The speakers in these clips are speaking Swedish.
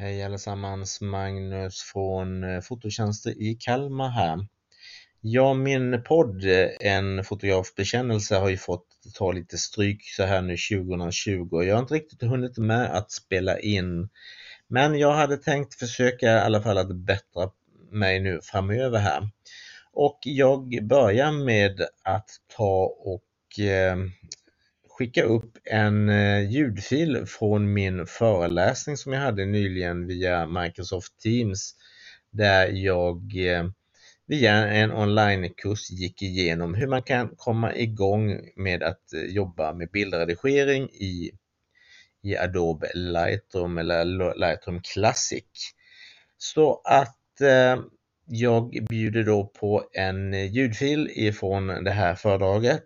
Hej allesammans, Magnus från eh, Fototjänster i Kalmar här. Ja, min podd eh, En fotografbekännelse har ju fått ta lite stryk så här nu 2020. Jag har inte riktigt hunnit med att spela in. Men jag hade tänkt försöka i alla fall att bättra mig nu framöver här. Och jag börjar med att ta och eh, skicka upp en eh, ljudfil från min föreläsning som jag hade nyligen via Microsoft Teams där jag eh, via en onlinekurs gick igenom hur man kan komma igång med att eh, jobba med bildredigering i, i Adobe Lightroom eller Lightroom Classic. Så att eh, jag bjuder då på en ljudfil ifrån det här föredraget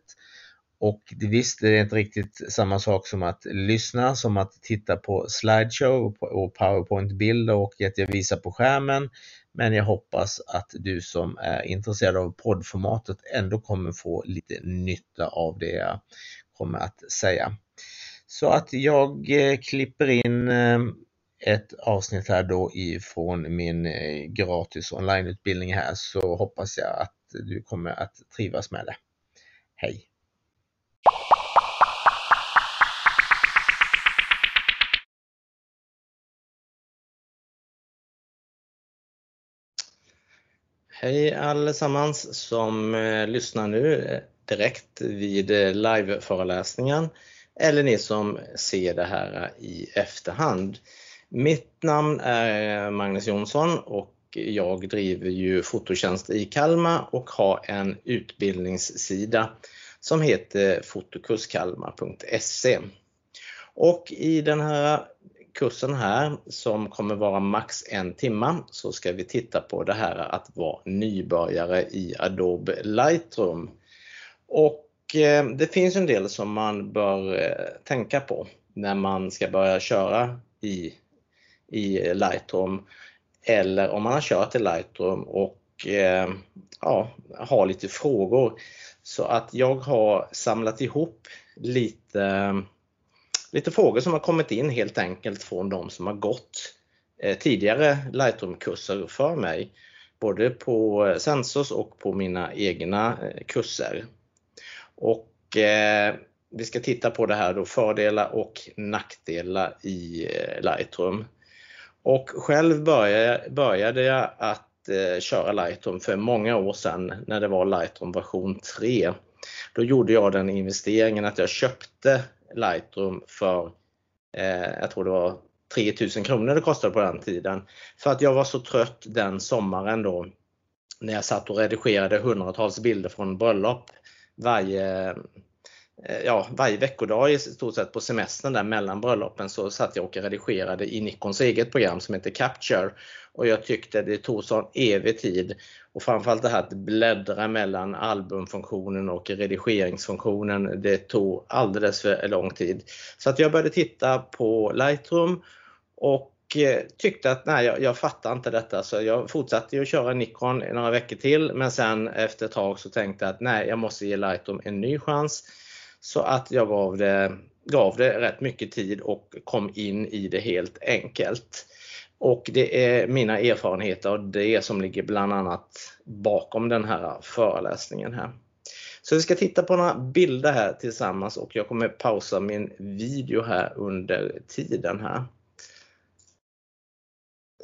och visst, det är inte riktigt samma sak som att lyssna, som att titta på slideshow och powerpoint-bilder och att jag visar på skärmen. Men jag hoppas att du som är intresserad av poddformatet ändå kommer få lite nytta av det jag kommer att säga. Så att jag eh, klipper in eh, ett avsnitt här då ifrån min eh, gratis onlineutbildning här så hoppas jag att du kommer att trivas med det. Hej! Hej allesammans som eh, lyssnar nu eh, direkt vid eh, liveföreläsningen eller ni som ser det här i efterhand. Mitt namn är Magnus Jonsson och jag driver ju Fototjänst i Kalmar och har en utbildningssida som heter fotokurskalmar.se. Och i den här kursen här som kommer vara max en timma så ska vi titta på det här att vara nybörjare i Adobe Lightroom. Och eh, det finns en del som man bör eh, tänka på när man ska börja köra i, i Lightroom eller om man har kört i Lightroom och eh, ja, har lite frågor. Så att jag har samlat ihop lite lite frågor som har kommit in helt enkelt från de som har gått eh, tidigare Lightroom-kurser för mig. Både på eh, Sensors och på mina egna eh, kurser. Och eh, vi ska titta på det här då, fördelar och nackdelar i Lightroom. Och själv började, började jag att eh, köra Lightroom för många år sedan när det var Lightroom version 3. Då gjorde jag den investeringen att jag köpte Lightroom för, eh, jag tror det var 3000 kronor det kostade på den tiden. För att jag var så trött den sommaren då när jag satt och redigerade hundratals bilder från bröllop varje, Eh, ja, varje veckodag i stort sett på semestern där mellan bröllopen så satt jag och redigerade i Nikons eget program som heter Capture. Och jag tyckte det tog sån evig tid och framförallt det här att bläddra mellan albumfunktionen och redigeringsfunktionen, det tog alldeles för lång tid. Så att jag började titta på Lightroom och eh, tyckte att nej, jag, jag fattar inte detta så jag fortsatte att köra Nikon i några veckor till men sen efter ett tag så tänkte jag att nej, jag måste ge Lightroom en ny chans. Så att jag gav det, gav det rätt mycket tid och kom in i det helt enkelt. Och det är mina erfarenheter och det som ligger bland annat bakom den här föreläsningen här. Så vi ska titta på några bilder här tillsammans och jag kommer pausa min video här under tiden här.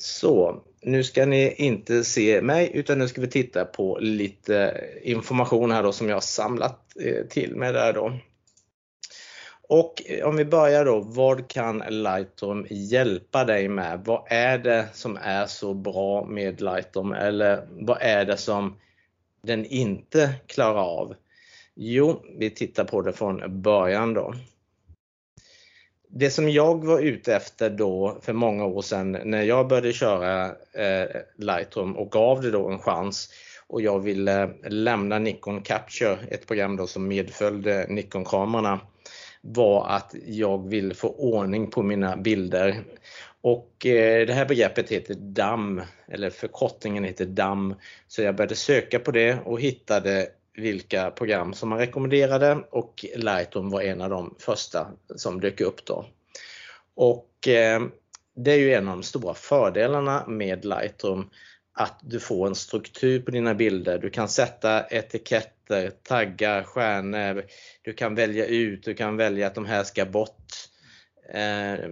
Så, nu ska ni inte se mig utan nu ska vi titta på lite information här då som jag har samlat eh, till mig där då. Och eh, om vi börjar då, vad kan Lightroom hjälpa dig med? Vad är det som är så bra med Lightroom eller vad är det som den inte klarar av? Jo, vi tittar på det från början då. Det som jag var ute efter då för många år sedan när jag började köra eh, Lightroom och gav det då en chans och jag ville lämna Nikon Capture, ett program då som medföljde Nikon-kamerorna var att jag vill få ordning på mina bilder. Och eh, det här begreppet heter DAM, eller förkortningen heter DAM. Så jag började söka på det och hittade vilka program som man rekommenderade och Lightroom var en av de första som dök upp då. Och eh, det är ju en av de stora fördelarna med Lightroom att du får en struktur på dina bilder. Du kan sätta etiketter, taggar, stjärnor. Du kan välja ut, du kan välja att de här ska bort. Eh,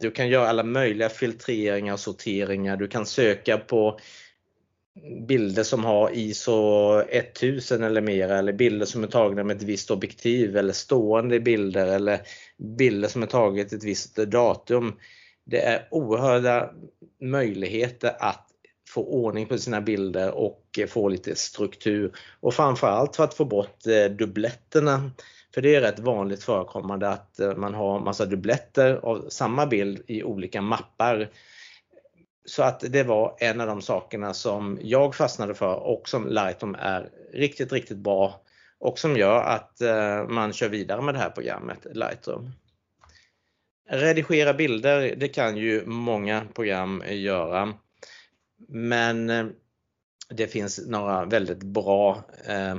du kan göra alla möjliga filtreringar och sorteringar. Du kan söka på bilder som har ISO 1000 eller mer eller bilder som är tagna med ett visst objektiv eller stående bilder eller bilder som är taget ett visst datum. Det är oerhörda möjligheter att få ordning på sina bilder och eh, få lite struktur och framförallt för att få bort eh, dubbletterna. För det är rätt vanligt förekommande att eh, man har massa dubbletter av samma bild i olika mappar. Så att det var en av de sakerna som jag fastnade för och som Lightroom är riktigt, riktigt bra och som gör att man kör vidare med det här programmet Lightroom. Redigera bilder, det kan ju många program göra. Men eh, det finns några väldigt bra eh,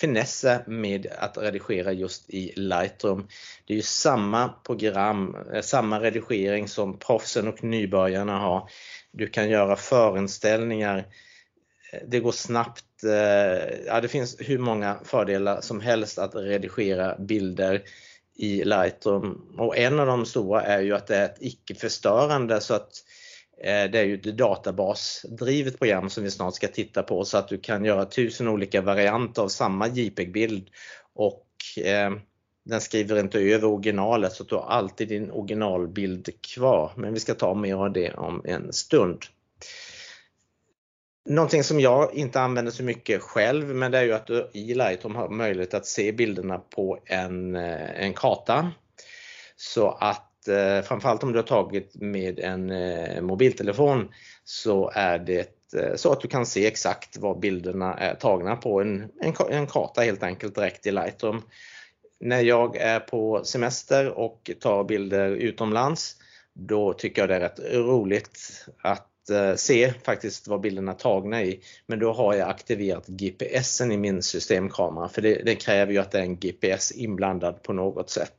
finesser med att redigera just i Lightroom. Det är ju samma program, eh, samma redigering som proffsen och nybörjarna har. Du kan göra förinställningar. Eh, det går snabbt. Ja, det finns hur många fördelar som helst att redigera bilder i Lightroom och en av de stora är ju att det är ett icke-förstörande så att Eh, det är ju ett databasdrivet program som vi snart ska titta på så att du kan göra tusen olika varianter av samma JPEG-bild och eh, den skriver inte över originalet så du har alltid din originalbild kvar. Men vi ska ta mer av det om en stund. Någonting som jag inte använder så mycket själv men det är ju att du i Lightroom har möjlighet att se bilderna på en, eh, en karta. Så att eh, framförallt om du har tagit med en eh, mobiltelefon så är det eh, så att du kan se exakt var bilderna är tagna på en, en, en karta helt enkelt direkt i Lightroom. När jag är på semester och tar bilder utomlands då tycker jag det är rätt roligt att eh, se faktiskt var bilderna är tagna i. Men då har jag aktiverat GPSen i min systemkamera för det, det kräver ju att det är en GPS inblandad på något sätt.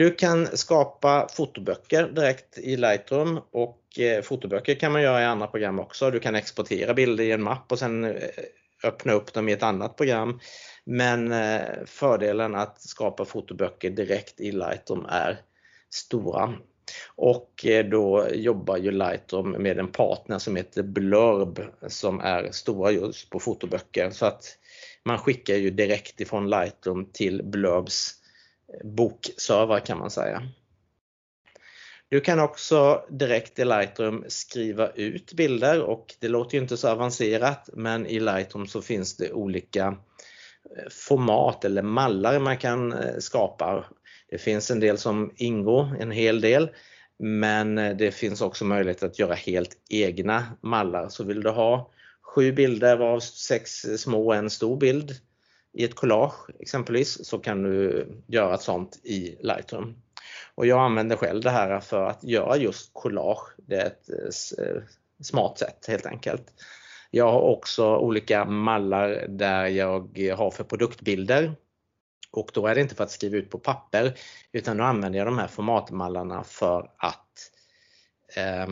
Du kan skapa fotoböcker direkt i Lightroom och eh, fotoböcker kan man göra i andra program också. Du kan exportera bilder i en mapp och sen eh, öppna upp dem i ett annat program. Men eh, fördelen att skapa fotoböcker direkt i Lightroom är stora. Och då jobbar ju Lightroom med en partner som heter Blurb som är stora just på fotoböcker. Så att man skickar ju direkt ifrån Lightroom till Blurbs bokserver kan man säga. Du kan också direkt i Lightroom skriva ut bilder och det låter ju inte så avancerat men i Lightroom så finns det olika eh, format eller mallar man kan eh, skapa. Det finns en del som ingår, en hel del, men eh, det finns också möjlighet att göra helt egna mallar. Så vill du ha sju bilder varav sex små och en stor bild i ett collage exempelvis så kan du göra ett sånt i Lightroom. Och jag använder själv det här för att göra just collage. Det är ett eh, smart sätt helt enkelt. Jag har också olika mallar där jag har för produktbilder och då är det inte för att skriva ut på papper utan då använder jag de här formatmallarna för att eh,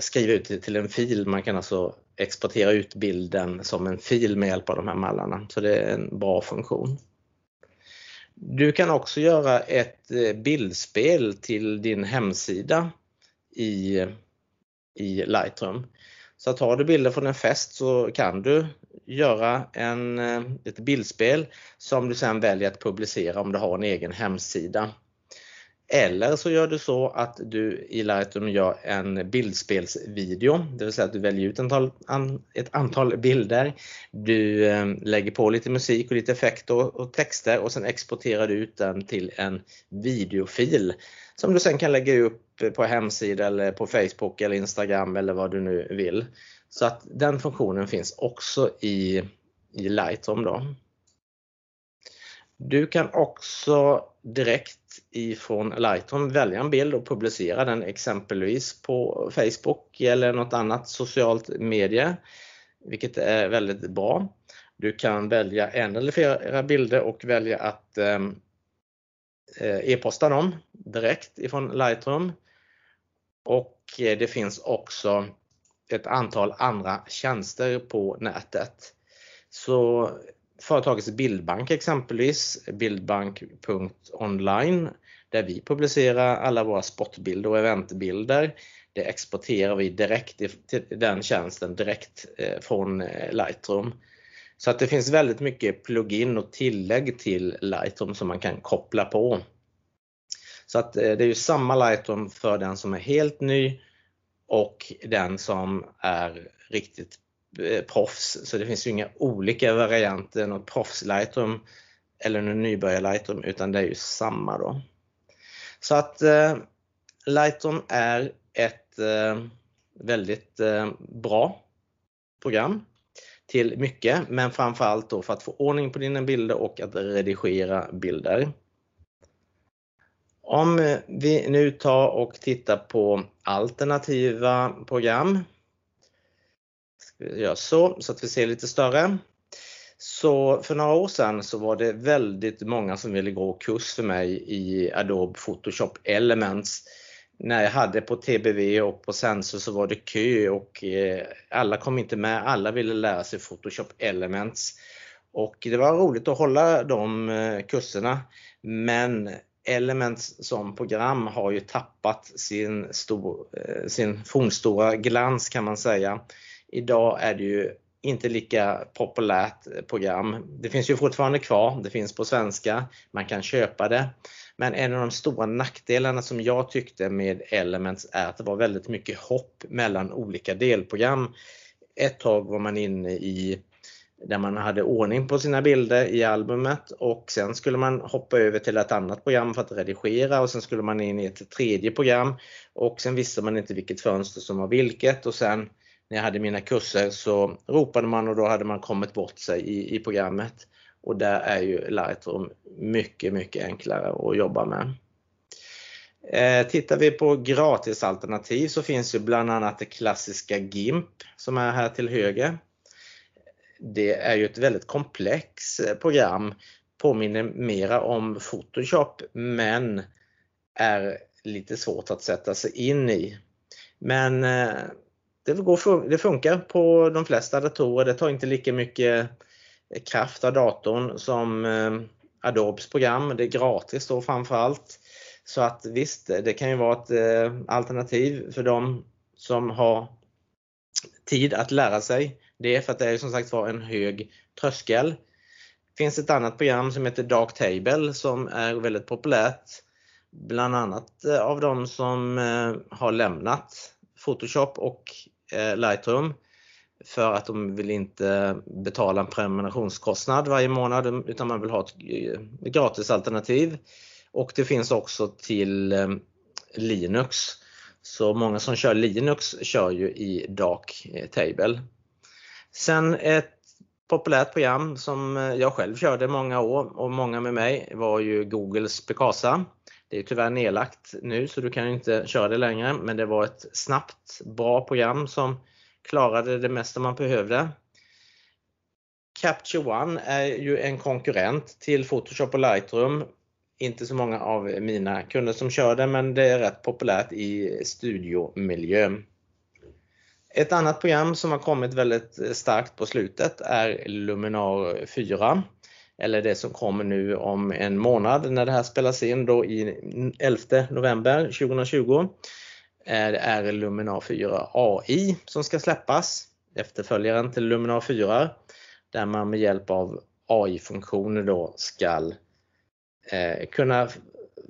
skriva ut till en fil. Man kan alltså exportera ut bilden som en fil med hjälp av de här mallarna. Så det är en bra funktion. Du kan också göra ett eh, bildspel till din hemsida i, i Lightroom. Så tar du bilder från en fest så kan du göra en, eh, ett bildspel som du sen väljer att publicera om du har en egen hemsida. Eller så gör du så att du i Lightroom gör en bildspelsvideo, det vill säga att du väljer ut ett antal bilder. Du ehm, lägger på lite musik och lite effekter och texter och sen exporterar du ut den till en videofil som du sen kan lägga upp på hemsida eller på Facebook eller Instagram eller vad du nu vill. Så att den funktionen finns också i, i Lightroom. Då. Du kan också direkt ifrån Lightroom välja en bild och publicera den exempelvis på Facebook eller något annat socialt medie, vilket är väldigt bra. Du kan välja en eller flera bilder och välja att ehm, eh, e-posta dem direkt ifrån Lightroom. Och eh, det finns också ett antal andra tjänster på nätet. Så företagets bildbank exempelvis, bildbank.online, där vi publicerar alla våra sportbilder och eventbilder. Det exporterar vi direkt till den tjänsten direkt eh, från eh, Lightroom. Så att det finns väldigt mycket plugin och tillägg till Lightroom som man kan koppla på. Så att eh, det är ju samma Lightroom för den som är helt ny och den som är riktigt proffs. Så det finns ju inga olika varianter, något proffs Lightroom eller någon nybörjar Lightroom, utan det är ju samma då. Så att eh, Lightroom är ett eh, väldigt eh, bra program till mycket, men framförallt då för att få ordning på dina bilder och att redigera bilder. Om vi nu tar och tittar på alternativa program. Ska vi göra så att vi ser lite större. Så För några år sedan så var det väldigt många som ville gå kurs för mig i Adobe Photoshop Elements. När jag hade på TBV och på Sensor så var det kö och eh, alla kom inte med. Alla ville lära sig Photoshop Elements. Och Det var roligt att hålla de eh, kurserna. Men Elements som program har ju tappat eh, sin fornstora glans kan man säga. Idag är det ju inte lika populärt program. Det finns ju fortfarande kvar, det finns på svenska, man kan köpa det. Men En av de stora nackdelarna som jag tyckte med Elements är att det var väldigt mycket hopp mellan olika delprogram. Ett tag var man inne i där man hade ordning på sina bilder i albumet och sen skulle man hoppa över till ett annat program för att redigera och sen skulle man in i ett tredje program och sen visste man inte vilket fönster som var vilket och sen när jag hade mina kurser så ropade man och då hade man kommit bort sig i programmet. Och Där är ju Lightroom mycket enklare att jobba med. Eh, tittar vi på gratisalternativ så finns ju bland annat det klassiska GIMP som är här till höger. Det är ju ett väldigt komplext eh, program, påminner mera om Photoshop, men är lite svårt att sätta sig in i. Eh, det funkar på de flesta datorer. Det tar inte lika mycket eh, kraft av datorn som eh, Adobes program. Det är gratis då framförallt. Så att Visst, det kan ju vara ett eh, alternativ för de som har tid att lära sig det för att det är som sagt var en hög tröskel. Det finns ett annat program som heter Darktable som är väldigt populärt, bland annat av de som har lämnat Photoshop och Eh, Lightroom för att de vill inte betala en prenumerationskostnad varje månad, utan man vill ha ett eh, gratisalternativ. Och Det finns också till eh, Linux. så Många som kör Linux kör ju i Darktable. Ett populärt program som jag själv körde många år och många med mig var ju Googles Picasa. Det är tyvärr nedlagt nu så du kan inte köra det längre, men det var ett snabbt, bra program som klarade det mesta man behövde. Capture One är ju en konkurrent till Photoshop och Lightroom. Inte så många av mina kunder som kör det, men det är rätt populärt i studiomiljö. Ett annat program som har kommit väldigt eh, starkt på slutet är Luminar 4. Eller det som kommer nu om en månad när det här spelas in då i 11 november 2020. Det är Luminar 4 AI som ska släppas, efterföljaren till Luminar 4, där man med hjälp av AI-funktioner då skall eh, kunna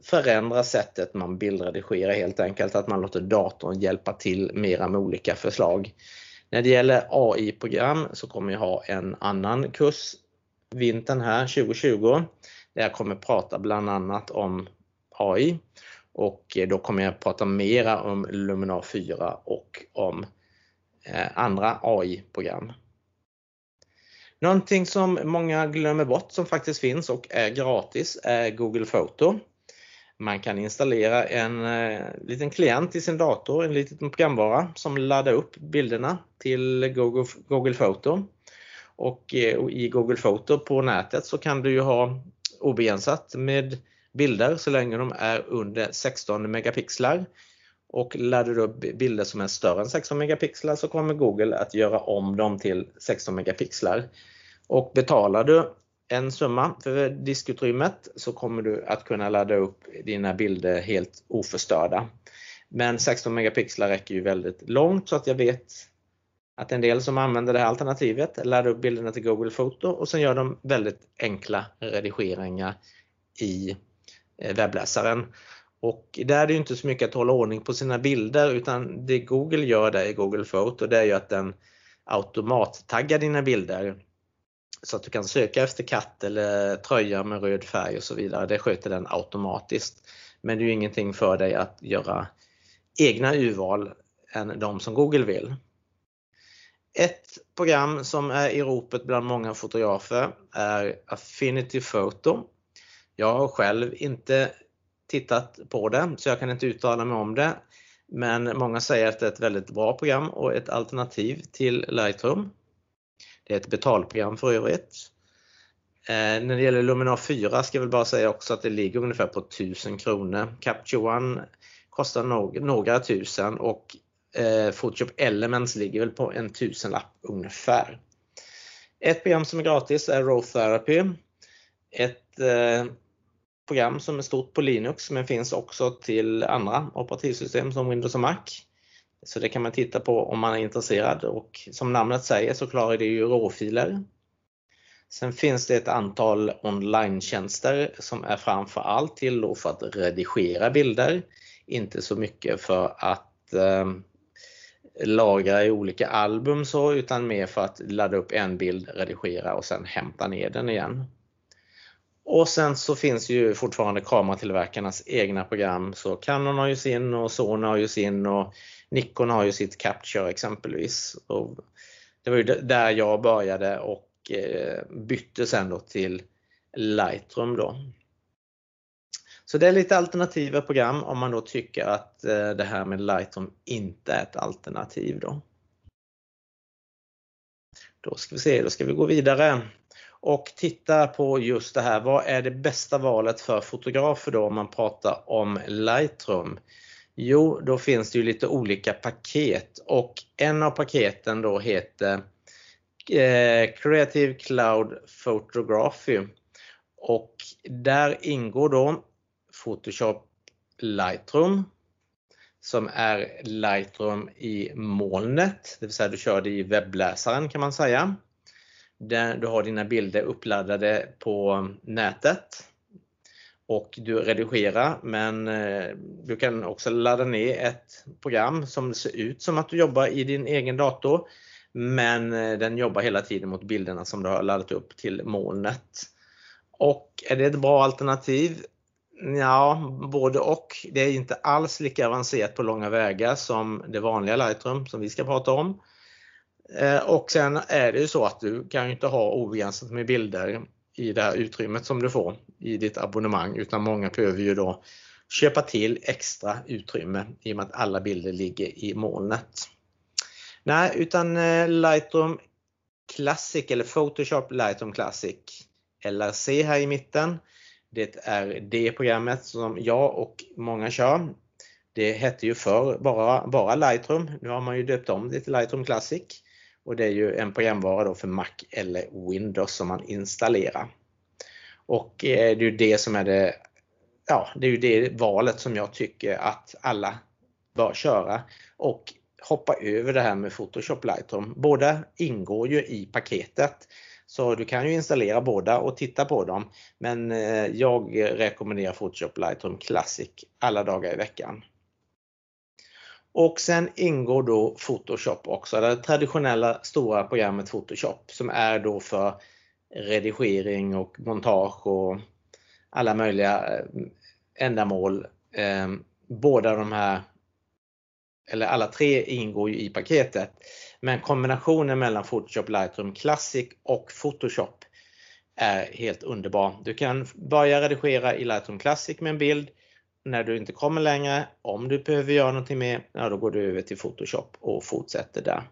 förändra sättet man bildredigerar helt enkelt. Att man låter datorn hjälpa till mera med olika förslag. När det gäller AI-program så kommer jag ha en annan kurs vintern här 2020, där jag kommer prata bland annat om AI och eh, då kommer jag prata mera om Luminar 4 och om eh, andra AI-program. Någonting som många glömmer bort som faktiskt finns och är gratis är Google Photo. Man kan installera en eh, liten klient i sin dator, en liten programvara som laddar upp bilderna till Google Photo. Eh, och I Google Photo på nätet så kan du ju ha obegränsat med bilder så länge de är under 16 megapixlar. Och laddar du upp bilder som är större än 16 megapixlar så kommer Google att göra om dem till 16 megapixlar. Och betalar du en summa för diskutrymmet så kommer du att kunna ladda upp dina bilder helt oförstörda. Men 16 megapixlar räcker ju väldigt långt så att jag vet att en del som använder det här alternativet laddar upp bilderna till Google Foto och sen gör de väldigt enkla redigeringar i eh, webbläsaren. Och där är det inte så mycket att hålla ordning på sina bilder utan det Google gör där i Google Photo det är ju att den automattaggar dina bilder. Så att du kan söka efter katt eller tröja med röd färg och så vidare. Det sköter den automatiskt. Men det är ju ingenting för dig att göra egna urval än de som Google vill. Ett program som är i ropet bland många fotografer är Affinity Photo. Jag har själv inte tittat på det så jag kan inte uttala mig om det. Men många säger att det är ett väldigt bra program och ett alternativ till Lightroom. Det är ett betalprogram för övrigt. Eh, när det gäller Luminar 4 ska jag väl bara säga också att det ligger ungefär på 1000 kronor. Capture One kostar no några tusen och eh, Photoshop Elements ligger väl på en tusenlapp ungefär. Ett program som är gratis är Row Therapy. Ett eh, program som är stort på Linux men finns också till andra operativsystem som Windows och Mac. Så det kan man titta på om man är intresserad och som namnet säger så klarar det ju råfiler. Sen finns det ett antal online-tjänster som är framför allt till för att redigera bilder. Inte så mycket för att eh, lagra i olika album så utan mer för att ladda upp en bild, redigera och sen hämta ner den igen. Och sen så finns ju fortfarande kameratillverkarnas egna program. Så Canon har ju sin och Sony har ju sin och Nikon har ju sitt Capture exempelvis. Och det var ju där jag började och eh, bytte sen då till Lightroom då. Så det är lite alternativa program om man då tycker att eh, det här med Lightroom inte är ett alternativ då. Då ska vi se, då ska vi gå vidare och titta på just det här. Vad är det bästa valet för fotografer då om man pratar om Lightroom? Jo, då finns det ju lite olika paket och en av paketen då heter eh, Creative Cloud Photography och där ingår då Photoshop Lightroom som är Lightroom i molnet, det vill säga du kör det i webbläsaren kan man säga. Där du har dina bilder uppladdade på nätet och du redigerar men eh, du kan också ladda ner ett program som ser ut som att du jobbar i din egen dator men eh, den jobbar hela tiden mot bilderna som du har laddat upp till molnet. Och är det ett bra alternativ? Ja, både och. Det är inte alls lika avancerat på långa vägar som det vanliga Lightroom som vi ska prata om. Eh, och sen är det ju så att du kan inte ha obegränsat med bilder i det här utrymmet som du får i ditt abonnemang utan många behöver ju då köpa till extra utrymme i och med att alla bilder ligger i molnet. Nej, utan eh, Lightroom Classic eller Photoshop Lightroom Classic LRC här i mitten. Det är det programmet som jag och många kör. Det hette ju förr bara, bara Lightroom. Nu har man ju döpt om det till Lightroom Classic. Och det är ju en programvara då för Mac eller Windows som man installerar. Och eh, det är ju det som är det, ja, det är ju det valet som jag tycker att alla bör köra och hoppa över det här med Photoshop Lightroom. Båda ingår ju i paketet. Så du kan ju installera båda och titta på dem. Men eh, jag rekommenderar Photoshop Lightroom Classic alla dagar i veckan. Och sen ingår då Photoshop också, det traditionella stora programmet Photoshop som är då för redigering och montage och alla möjliga eh, ändamål. Eh, båda de här, eller alla tre ingår ju i paketet. Men kombinationen mellan Photoshop Lightroom Classic och Photoshop är helt underbar. Du kan börja redigera i Lightroom Classic med en bild när du inte kommer längre, om du behöver göra någonting mer, ja, då går du över till Photoshop och fortsätter där.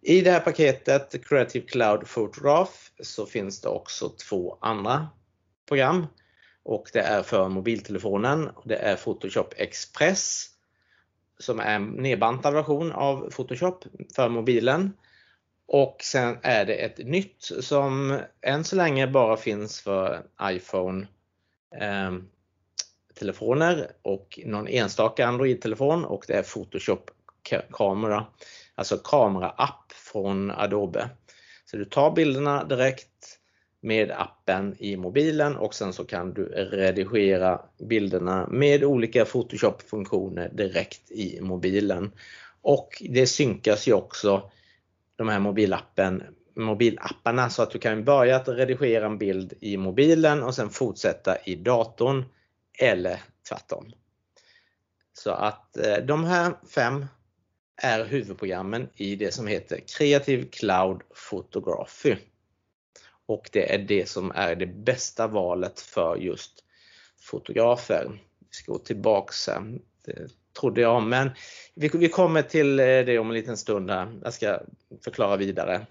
I det här paketet Creative Cloud Photograph så finns det också två andra program. och det är för mobiltelefonen. Det är Photoshop Express som är en nedbantad version av Photoshop för mobilen. Och sen är det ett nytt som än så länge bara finns för iPhone eh, telefoner och någon enstaka Android-telefon och det är Photoshop kamera, alltså kamera-app från Adobe. Så du tar bilderna direkt med appen i mobilen och sen så kan du redigera bilderna med olika Photoshop-funktioner direkt i mobilen. Och det synkas ju också de här mobilappen, mobilapparna så att du kan börja att redigera en bild i mobilen och sen fortsätta i datorn eller tvärtom. Så att eh, de här fem är huvudprogrammen i det som heter Creative Cloud Photography. Och det är det som är det bästa valet för just fotografer. Vi ska gå tillbaks här. Det trodde jag, men vi, kommer till eh, det om en liten stund här. Jag ska förklara vidare.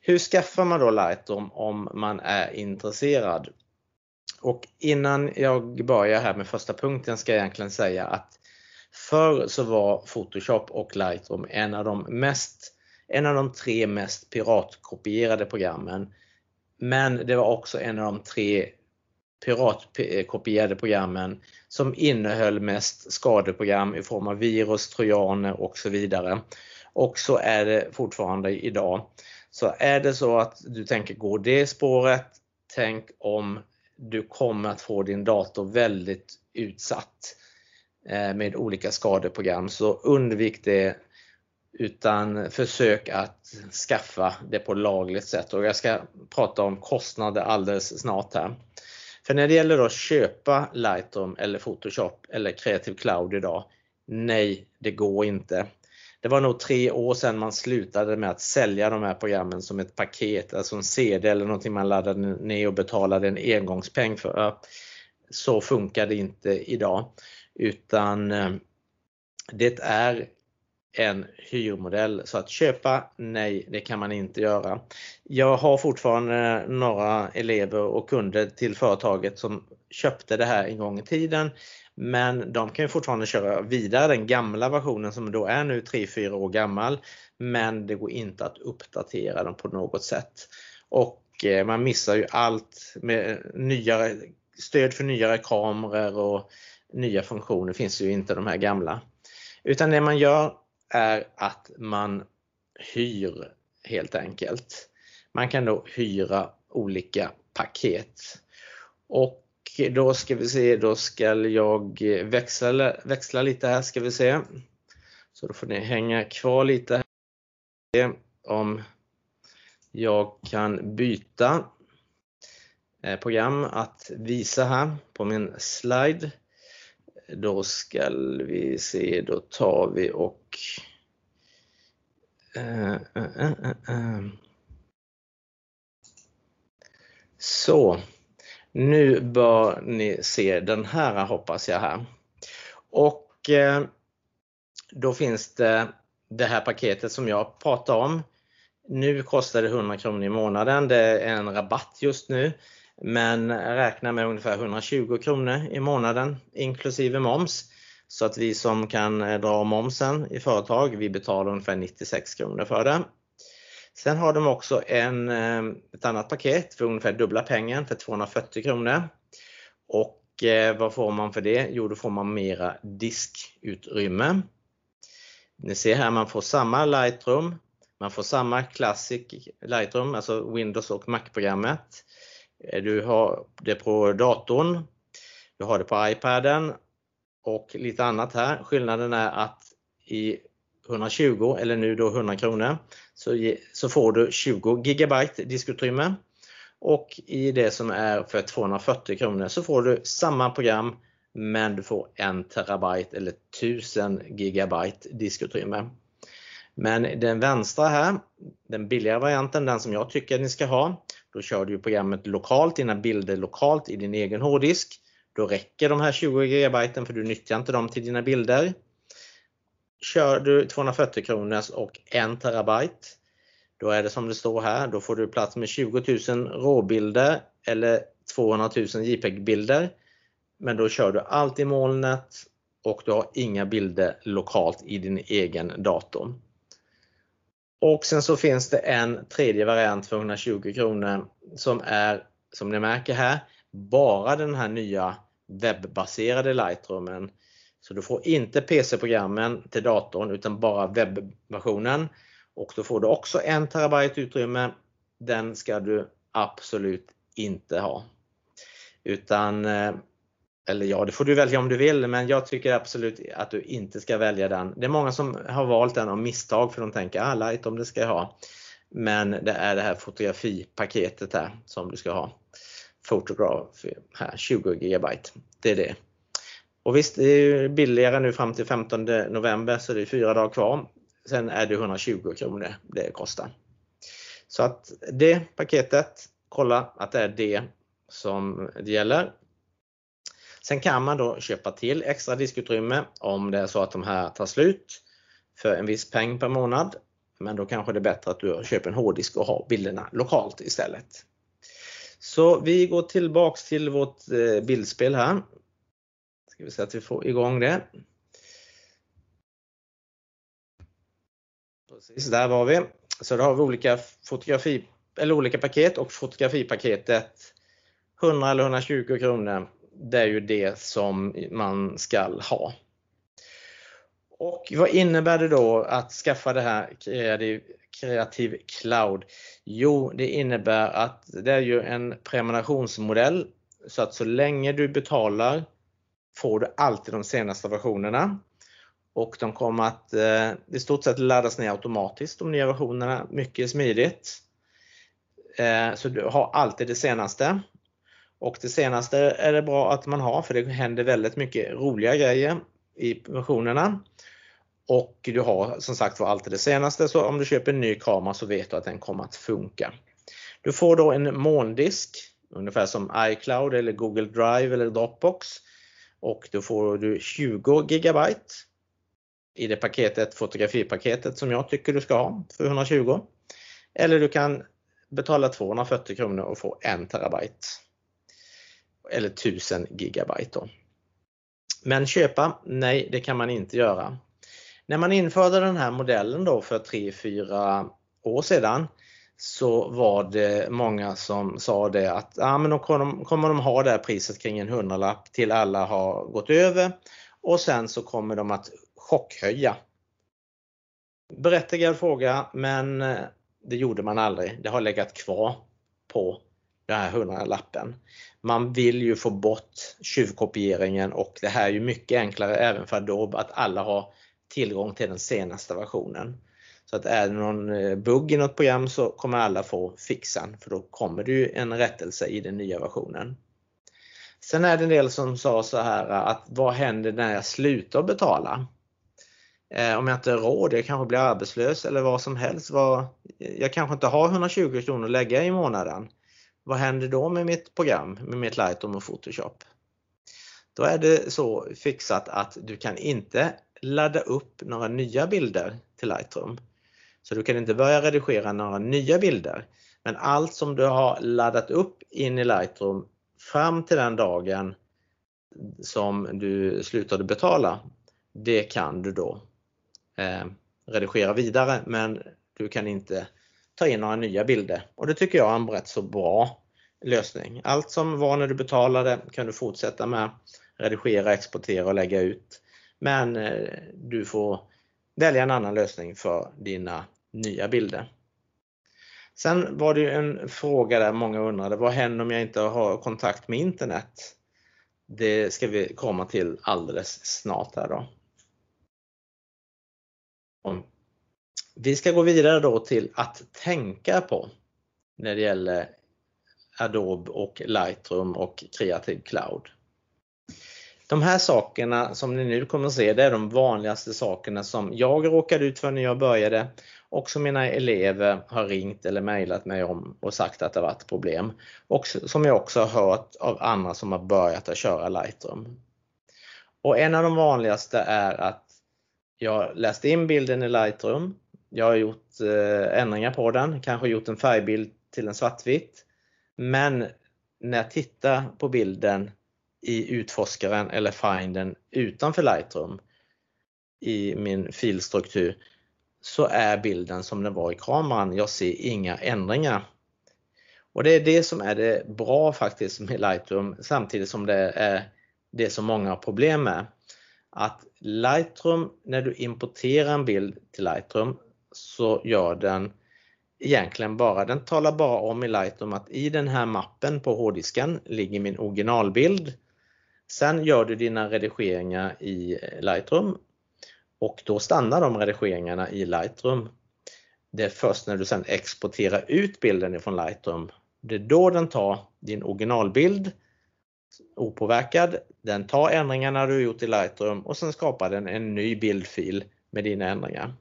Hur skaffar man då Lightroom om man är intresserad? Och innan jag börjar här med första punkten ska jag egentligen säga att Förr så var Photoshop och Lightroom en av de, mest, en av de tre mest piratkopierade programmen. Men det var också en av de tre piratkopierade eh, programmen som innehöll mest skadeprogram i form av virus, trojaner och så vidare. Och så är det fortfarande idag. Så är det så att du tänker gå det spåret, tänk om du kommer att få din dator väldigt utsatt eh, med olika skadeprogram så undvik det utan försök att skaffa det på lagligt sätt och jag ska prata om kostnader alldeles snart här. För när det gäller att köpa Lightroom eller Photoshop eller Creative Cloud idag, nej det går inte. Det var nog tre år sedan man slutade med att sälja de här programmen som ett paket, alltså en CD eller någonting man laddade ner och betalade en engångspeng för. Så funkar det inte idag utan eh, det är en hyrmodell. Så att köpa, nej det kan man inte göra. Jag har fortfarande några elever och kunder till företaget som köpte det här en gång i tiden. Men de kan fortfarande köra vidare den gamla versionen som då är nu 3-4 år gammal. Men det går inte att uppdatera dem på något sätt. Och eh, man missar ju allt med nyare stöd för nyare kameror och nya funktioner finns ju inte de här gamla. Utan det man gör är att man hyr helt enkelt. Man kan då hyra olika paket. Och då ska vi se, då ska jag växla, växla lite här ska vi se. Så då får ni hänga kvar lite här. Om jag kan byta eh, program att visa här på min slide. Då ska vi se, då tar vi och uh, uh, uh, Så, nu bör ni se den här hoppas jag här. Och eh, då finns det det här paketet som jag pratade om. Nu kostar det 100 kronor i månaden. Det är en rabatt just nu. Men räkna med ungefär 120 kronor i månaden inklusive moms. Så att vi som kan eh, dra momsen i företag, vi betalar ungefär 96 kronor för det. Sen har de också en, eh, ett annat paket för ungefär dubbla pengen för 240 kronor. Och eh, vad får man för det? Jo, då får man mera diskutrymme. Ni ser här, man får samma Lightroom, man får samma Classic Lightroom, alltså Windows och Mac-programmet. Du har det på datorn, du har det på iPaden och lite annat här. Skillnaden är att i 120 eller nu då 100 kronor så, så får du 20 gigabyte diskutrymme och i det som är för 240 kronor så får du samma program men du får 1 terabyte eller 1000 gigabyte diskutrymme. Men den vänstra här, den billigare varianten, den som jag tycker ni ska ha, då kör du programmet lokalt, dina bilder lokalt i din egen hårddisk. Då räcker de här 20 GB för du nyttjar inte dem till dina bilder. Kör du 240 kronors och 1 terabyte då är det som det står här, då får du plats med 20 000 råbilder eller 200 000 JPEG-bilder men då kör du allt i molnet och du har inga bilder lokalt i din egen dator. Och sen så finns det en tredje variant för 120 kronor som är, som ni märker här, bara den här nya webbaserade Lightroomen. Så du får inte PC-programmen till datorn utan bara webbversionen. Och då får du också en terabyte utrymme. Den ska du absolut inte ha. Utan, eh, eller ja, det får du välja om du vill, men jag tycker absolut att du inte ska välja den. Det är många som har valt den av misstag för de tänker, ah, Lightroom det ska jag ha. Men det är det här fotografipaketet här som du ska ha. Photograph här 20 GB. Det är det. Och visst, det är billigare nu fram till 15 november så det är fyra dagar kvar. Sen är det 120 kronor det kostar. Så att det paketet, kolla att det är det som det gäller. Sen kan man då köpa till extra diskutrymme om det är så att de här tar slut för en viss peng per månad. Men då kanske det är bättre att du köper en hårddisk och har bilderna lokalt istället. Så vi går tillbaks till vårt eh, bildspel här. Ska vi se att vi får igång det. Precis, där var vi. Så då har vi olika fotografi eller olika paket och fotografipaketet 100 eller 120 kronor. Det är ju det som man ska ha. Och vad innebär det då att skaffa det här Creative, kreativ cloud? Jo, det innebär att det är ju en prenumerationsmodell så att så länge du betalar får du alltid de senaste versionerna. Och de kommer att eh, i stort sett laddas ner automatiskt de nya versionerna, mycket smidigt. Eh, så du har alltid det senaste. Och det senaste är det bra att man har för det händer väldigt mycket roliga grejer i versionerna. Och du har som sagt var alltid det senaste så om du köper en ny kamera så vet du att den kommer att funka. Du får då en molndisk ungefär som iCloud eller Google Drive eller Dropbox och då får du 20 GB i det paketet, fotografipaketet som jag tycker du ska ha för 120. Eller du kan betala 240 kronor och få 1 terabyte. Eller 1000 gigabyte. Då. Men köpa? Nej, det kan man inte göra. När man införde den här modellen då för 3-4 år sedan så var det många som sa det att ah, men då kommer de ha det här priset kring en hundralapp till alla har gått över och sen så kommer de att chockhöja. Berättigad fråga men eh, det gjorde man aldrig. Det har legat kvar på den här hundralappen. Man vill ju få bort tjuvkopieringen och det här är ju mycket enklare även för Adobe att alla har tillgång till den senaste versionen. Så att är det någon eh, bugg i något program så kommer alla få fixan för då kommer det ju en rättelse i den nya versionen. Sen är det en del som sa så här att vad händer när jag slutar betala? Eh, om jag inte har råd, jag kanske blir arbetslös eller vad som helst. Jag kanske inte har 120 kronor att lägga i månaden. Vad händer då med mitt program, med mitt Lightroom och Photoshop? Då är det så fixat att du kan inte ladda upp några nya bilder till Lightroom. Så du kan inte börja redigera några nya bilder. Men allt som du har laddat upp in i Lightroom fram till den dagen som du slutade betala, det kan du då eh, redigera vidare men du kan inte ta in några nya bilder. Och det tycker jag är en rätt så bra lösning. Allt som var när du betalade kan du fortsätta med, redigera, exportera och lägga ut. Men eh, du får välja en annan lösning för dina nya bilder. Sen var det en fråga där många undrade, vad händer om jag inte har kontakt med internet? Det ska vi komma till alldeles snart här då. Vi ska gå vidare då till att tänka på när det gäller Adobe och Lightroom och Creative Cloud. De här sakerna som ni nu kommer att se, det är de vanligaste sakerna som jag råkade ut för när jag började och som mina elever har ringt eller mejlat mig om och sagt att det varit problem. Och som jag också har hört av andra som har börjat att köra Lightroom. Och en av de vanligaste är att jag läste in bilden i Lightroom. Jag har gjort eh, ändringar på den, kanske gjort en färgbild till en svartvit. Men när jag tittar på bilden i utforskaren eller finden utanför Lightroom i min filstruktur så är bilden som den var i kameran. Jag ser inga ändringar. Och det är det som är det bra faktiskt med Lightroom samtidigt som det är det som många har problem med. Att Lightroom, när du importerar en bild till Lightroom så gör den egentligen bara, den talar bara om i Lightroom att i den här mappen på hårddisken ligger min originalbild. Sen gör du dina redigeringar i Lightroom och då stannar de redigeringarna i Lightroom. Det är först när du sen exporterar ut bilden ifrån Lightroom, det är då den tar din originalbild opåverkad. Den tar ändringarna du gjort i Lightroom och sen skapar den en ny bildfil med dina ändringar.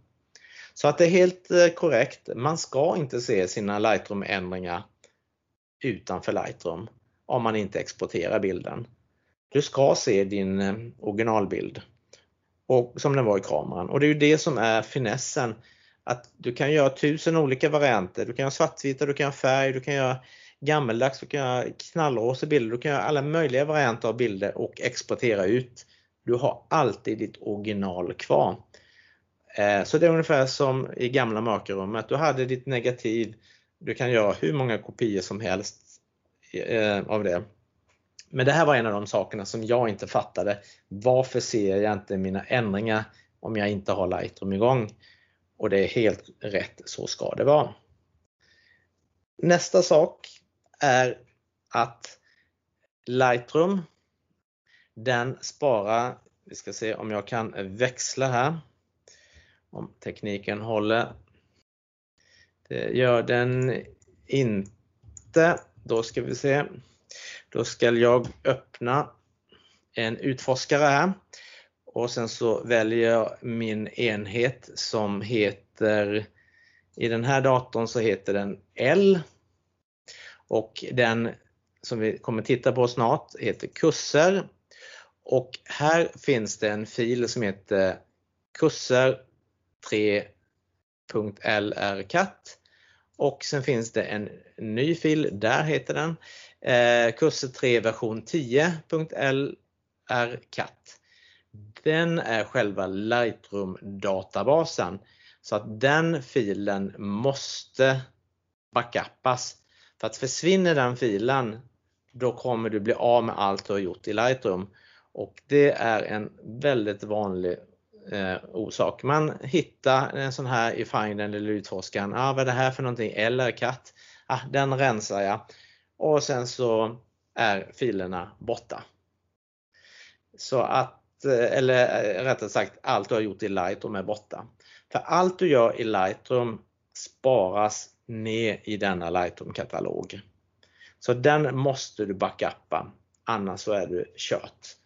Så att det är helt eh, korrekt. Man ska inte se sina Lightroom-ändringar utanför Lightroom om man inte exporterar bilden. Du ska se din eh, originalbild och, som den var i kameran och det är ju det som är finessen. Att du kan göra tusen olika varianter. Du kan göra svartvita, du kan göra färg, du kan göra gammeldags, du kan göra knallrosa bilder, du kan göra alla möjliga varianter av bilder och exportera ut. Du har alltid ditt original kvar. Eh, så det är ungefär som i gamla mörkerrummet. Du hade ditt negativ, du kan göra hur många kopior som helst eh, av det. Men det här var en av de sakerna som jag inte fattade. Varför ser jag inte mina ändringar om jag inte har Lightroom igång? Och det är helt rätt, så ska det vara. Nästa sak är att Lightroom, den sparar, vi ska se om jag kan växla här, om tekniken håller. Det gör den inte. Då ska vi se. Då ska jag öppna en utforskare här. Och sen så väljer jag min enhet som heter, i den här datorn så heter den L. Och den som vi kommer titta på snart heter kurser. Och här finns det en fil som heter kurser 3.lrcat och sen finns det en ny fil, där heter den eh, kurser 3 version 10.lrcat. Den är själva Lightroom databasen så att den filen måste backuppas. För att försvinner den filen då kommer du bli av med allt du har gjort i Lightroom och det är en väldigt vanlig eh, orsak. Man hittar en sån här i Finden eller utforskaren. Ah, vad är det här för någonting? Eller katt? Ah, den rensar jag och sen så är filerna borta. Så att, eh, eller eh, rättare sagt allt du har gjort i Lightroom är borta. För allt du gör i Lightroom sparas ner i denna Lightroom-katalog. Så den måste du backuppa, annars så är du kört.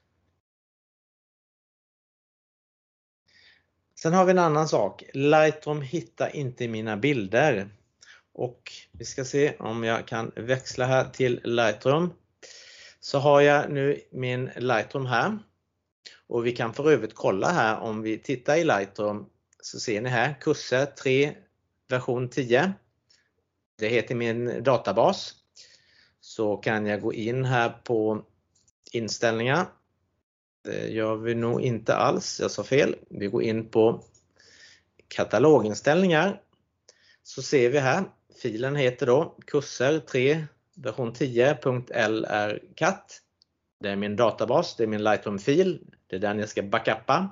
Sen har vi en annan sak. Lightroom hittar inte mina bilder. Och vi ska se om jag kan växla här till Lightroom. Så har jag nu min Lightroom här. Och vi kan för övrigt kolla här om vi tittar i Lightroom så ser ni här kurser 3 version 10. Det heter min databas. Så kan jag gå in här på inställningar. Det gör vi nog inte alls, jag sa fel. Vi går in på kataloginställningar. Så ser vi här Filen heter då kurser 3 version 10.lrcat. Det är min databas, det är min Lightroom-fil. Det är den jag ska backuppa.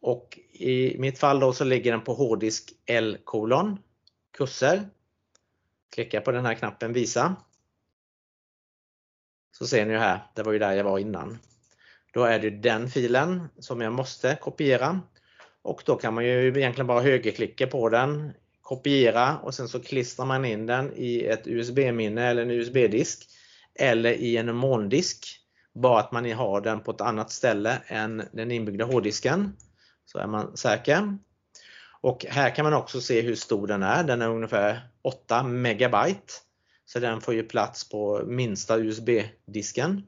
Och i mitt fall då så ligger den på hårddisk L kolon kurser. Klicka på den här knappen visa. Så ser ni här, det var ju där jag var innan. Då är det den filen som jag måste kopiera och då kan man ju egentligen bara högerklicka på den kopiera och sen så klistrar man in den i ett USB-minne eller en USB-disk eller i en molndisk. Bara att man har den på ett annat ställe än den inbyggda hårddisken. Så är man säker. Och här kan man också se hur stor den är. Den är ungefär 8 megabyte. Så den får ju plats på minsta USB-disken.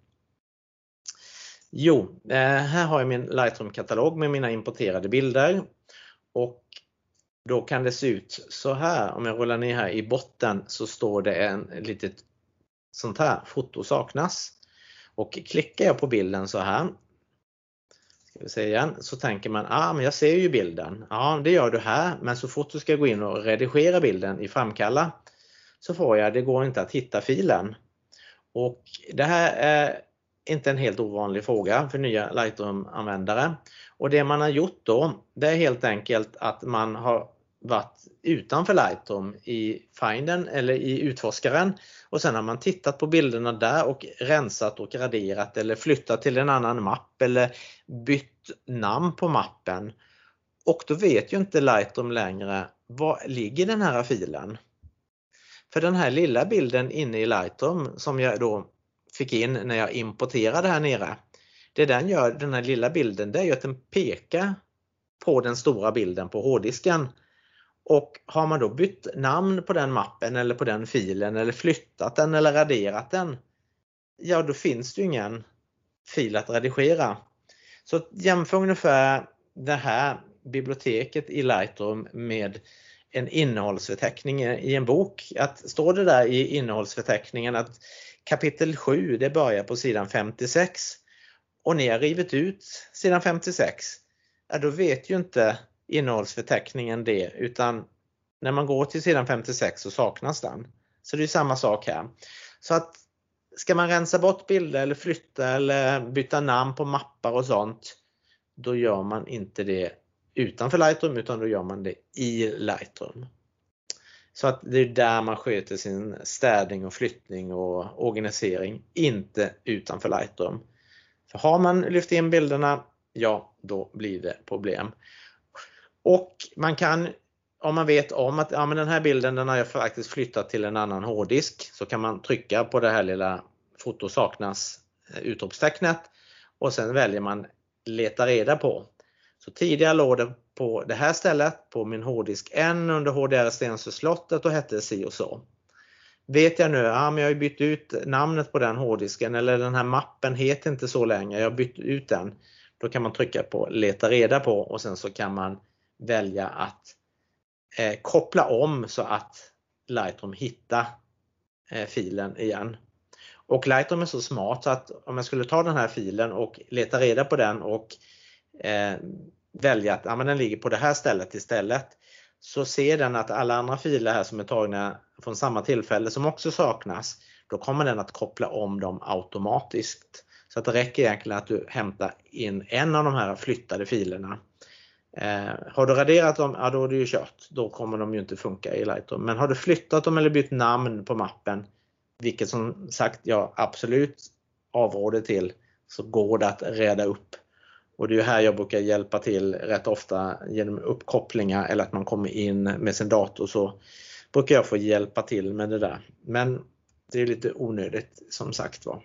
Jo, eh, här har jag min Lightroom-katalog med mina importerade bilder. Och då kan det se ut så här. Om jag rullar ner här i botten så står det en litet sånt här, foto saknas. Och klickar jag på bilden så här ska vi se igen, så tänker man, ah, men jag ser ju bilden. Ja, det gör du här, men så fort du ska gå in och redigera bilden i Framkalla så får jag, det går inte att hitta filen. Och det här är inte en helt ovanlig fråga för nya Lightroom-användare. Och det man har gjort då, det är helt enkelt att man har varit utanför Lightroom i Finden eller i utforskaren och sen har man tittat på bilderna där och rensat och raderat eller flyttat till en annan mapp eller bytt namn på mappen. Och då vet ju inte Lightroom längre var ligger den här filen. För den här lilla bilden inne i Lightroom som jag då fick in när jag importerade här nere. Det den gör, den här lilla bilden, det är ju att den pekar på den stora bilden på hårddisken. Och har man då bytt namn på den mappen eller på den filen eller flyttat den eller raderat den, ja då finns det ju ingen fil att redigera. Så jämför ungefär det här biblioteket i Lightroom med en innehållsförteckning i en bok. Att står det där i innehållsförteckningen att kapitel 7 det börjar på sidan 56 och ni har rivit ut sidan 56, ja, då vet ju inte innehållsförteckningen det utan när man går till sidan 56 så saknas den. Så det är samma sak här. Så att ska man rensa bort bilder eller flytta eller byta namn på mappar och sånt, då gör man inte det utanför Lightroom utan då gör man det i Lightroom. Så att det är där man sköter sin städning och flyttning och organisering, inte utanför Lightroom. För har man lyft in bilderna, ja då blir det problem. Och man kan, om man vet om att ja, men den här bilden den har jag faktiskt flyttat till en annan hårddisk, så kan man trycka på det här lilla foto saknas!”-utropstecknet. Eh, och sen väljer man leta reda på. Så tidigare låg det på det här stället på min hårddisk N under HDR Stensö-slottet och hette si och så. Vet jag nu, ja men jag har bytt ut namnet på den hårddisken eller den här mappen heter inte så länge, jag har bytt ut den. Då kan man trycka på leta reda på och sen så kan man välja att eh, koppla om så att Lightroom hittar eh, filen igen. Och Lightroom är så smart så att om jag skulle ta den här filen och leta reda på den och eh, välja att ja, men den ligger på det här stället istället så ser den att alla andra filer här som är tagna från samma tillfälle som också saknas, då kommer den att koppla om dem automatiskt. Så att det räcker egentligen att du hämtar in en av de här flyttade filerna. Eh, har du raderat dem, ja då är det ju kört. Då kommer de ju inte funka i Lightroom. Men har du flyttat dem eller bytt namn på mappen, vilket som sagt jag absolut avråder till, så går det att reda upp och det är här jag brukar hjälpa till rätt ofta genom uppkopplingar eller att man kommer in med sin dator så brukar jag få hjälpa till med det där. Men det är lite onödigt som sagt var.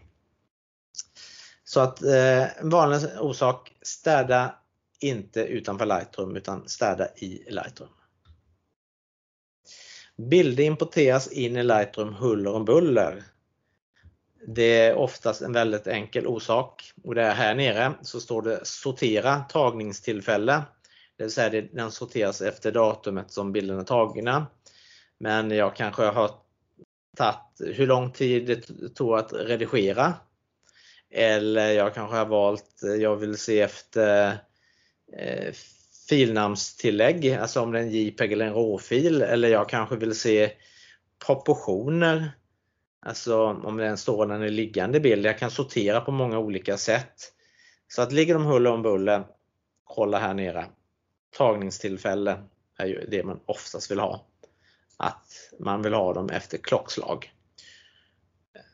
Så att eh, en vanlig orsak, städa inte utanför Lightroom utan städa i Lightroom. Bilder importeras in i Lightroom huller om buller. Det är oftast en väldigt enkel orsak och det är här nere så står det sortera tagningstillfälle. Det vill säga den sorteras efter datumet som bilden är tagna. Men jag kanske har tagit hur lång tid det tog att redigera. Eller jag kanske har valt, jag vill se efter eh, filnamnstillägg, alltså om det är en JPEG eller en råfil. Eller jag kanske vill se proportioner Alltså om det är en stående eller liggande bild. Jag kan sortera på många olika sätt. Så att ligger de huller om buller, kolla här nere. Tagningstillfälle är ju det man oftast vill ha. Att man vill ha dem efter klockslag.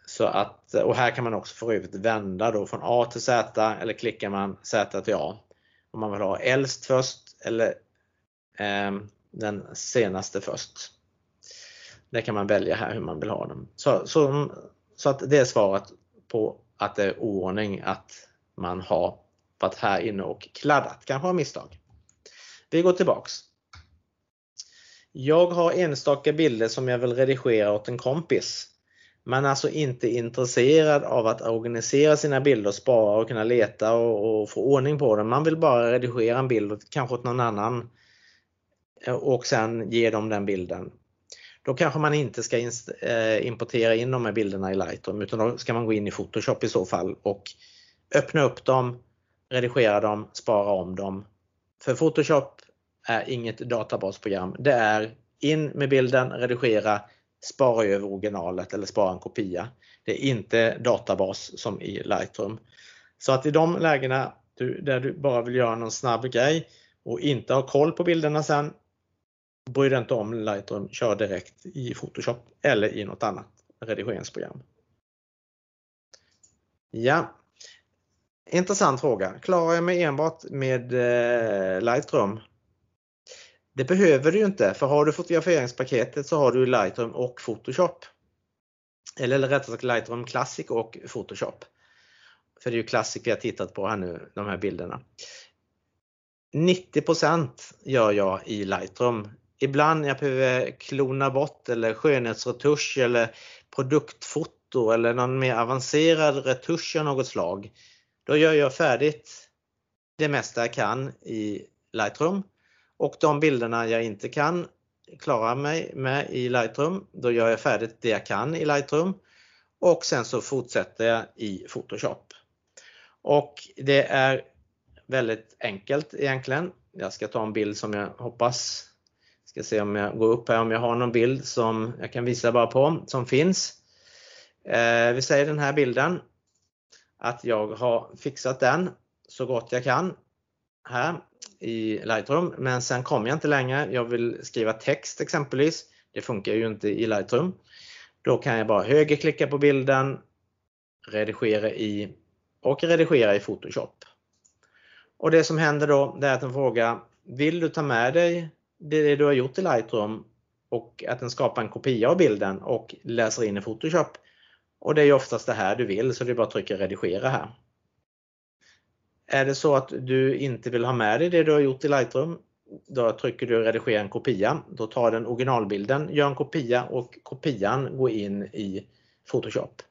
Så att, och här kan man också för övrigt vända då från A till Z eller klickar man Z till A. Om man vill ha äldst först eller eh, den senaste först. Det kan man välja här hur man vill ha dem. Så, så, så att det är svaret på att det är oordning att man har varit här inne och kladdat, kanske av misstag. Vi går tillbaks. Jag har enstaka bilder som jag vill redigera åt en kompis. Man är alltså inte intresserad av att organisera sina bilder, spara och kunna leta och, och få ordning på dem. Man vill bara redigera en bild, kanske åt någon annan och sen ge dem den bilden. då kanske man inte ska eh, importera in de här bilderna i Lightroom utan då ska man gå in i Photoshop i så fall och öppna upp dem, redigera dem, spara om dem. För Photoshop är inget databasprogram. Det är in med bilden, redigera, spara över originalet eller spara en kopia. Det är inte databas som i Lightroom. Så att i de lägena där du bara vill göra någon snabb grej och inte har koll på bilderna sen, bry dig inte om Lightroom, kör direkt i Photoshop eller i något annat redigeringsprogram. Ja, Intressant fråga. Klarar jag mig enbart med eh, Lightroom? Det behöver du inte för har du fotograferingspaketet så har du Lightroom och Photoshop. Eller rättare sagt Lightroom Classic och Photoshop. För det är ju Classic vi har tittat på här nu, de här bilderna. 90% gör jag i Lightroom. Ibland jag behöver klona bort eller skönhetsretusch eller produktfoto eller någon mer avancerad retusch av något slag. Då gör jag färdigt det mesta jag kan i Lightroom och de bilderna jag inte kan klara mig med i Lightroom, då gör jag färdigt det jag kan i Lightroom och sen så fortsätter jag i Photoshop. Och det är väldigt enkelt egentligen. Jag ska ta en bild som jag hoppas, ska se om jag går upp här om jag har någon bild som jag kan visa bara på, som finns. Eh, vi säger den här bilden att jag har fixat den så gott jag kan här i Lightroom. Men sen kommer jag inte längre. Jag vill skriva text exempelvis. Det funkar ju inte i Lightroom. Då kan jag bara högerklicka på bilden, redigera i och redigera i Photoshop. Och det som händer då det är att den frågar Vill du ta med dig det du har gjort i Lightroom och att den skapar en kopia av bilden och läser in i Photoshop? Och det är oftast det här du vill så det är bara att trycka redigera här. Är det så att du inte vill ha med dig det du har gjort i Lightroom, då trycker du redigera en kopia. Då tar den originalbilden, gör en kopia och kopian går in i Photoshop.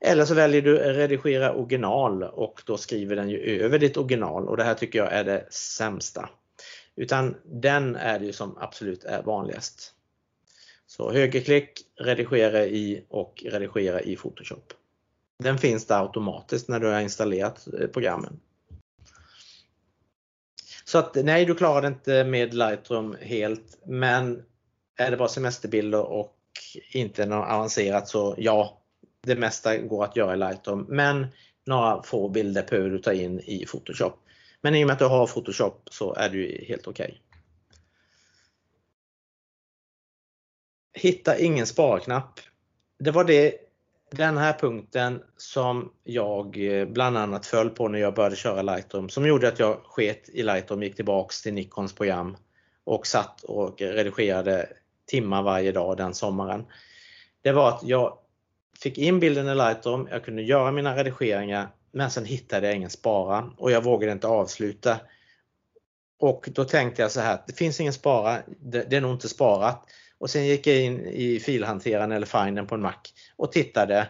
Eller så väljer du redigera original och då skriver den ju över ditt original och det här tycker jag är det sämsta. Utan den är det som absolut är vanligast. Så högerklick, redigera i och redigera i Photoshop. Den finns där automatiskt när du har installerat eh, programmen. Så att nej, du klarar det inte med Lightroom helt, men är det bara semesterbilder och inte något avancerat så ja, det mesta går att göra i Lightroom, men några få bilder behöver du ta in i Photoshop. Men i och med att du har Photoshop så är du helt okej. Okay. Hitta ingen sparknapp. Det var det, den här punkten som jag eh, bland annat föll på när jag började köra Lightroom som gjorde att jag sket i Lightroom, gick tillbaks till Nikons program och satt och redigerade timmar varje dag den sommaren. Det var att jag fick in bilden i Lightroom, jag kunde göra mina redigeringar men sen hittade jag ingen spara och jag vågade inte avsluta. Och då tänkte jag så här, det finns ingen spara, det, det är nog inte sparat. Och sen gick jag in i filhanteraren eller finden på en Mac och tittade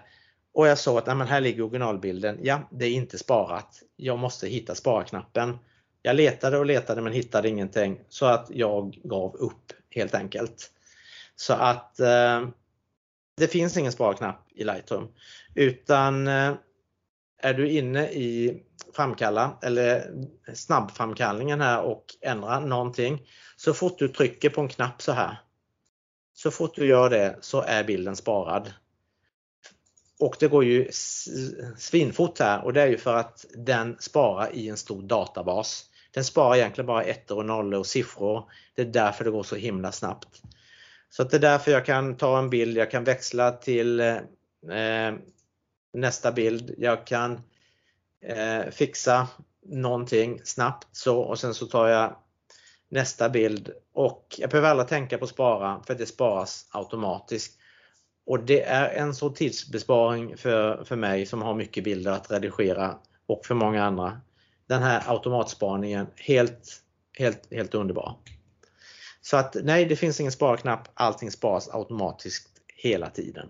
och jag såg att nej, här ligger originalbilden. Ja, det är inte sparat. Jag måste hitta sparknappen. Jag letade och letade men hittade ingenting så att jag gav upp helt enkelt. Så att eh, det finns ingen sparknapp i Lightroom utan eh, är du inne i framkalla eller snabbframkallningen här och ändrar någonting så fort du trycker på en knapp så här så fort du gör det så är bilden sparad. Och det går ju svinfort här och det är ju för att den sparar i en stor databas. Den sparar egentligen bara ettor och nollor och siffror. Det är därför det går så himla snabbt. Så det är därför jag kan ta en bild, jag kan växla till eh, nästa bild, jag kan eh, fixa någonting snabbt så och sen så tar jag nästa bild och jag behöver aldrig tänka på spara för det sparas automatiskt. Och det är en så tidsbesparing för, för mig som har mycket bilder att redigera och för många andra. Den här automatspaningen, helt, helt, helt underbar. Så att nej, det finns ingen sparknapp, allting sparas automatiskt hela tiden.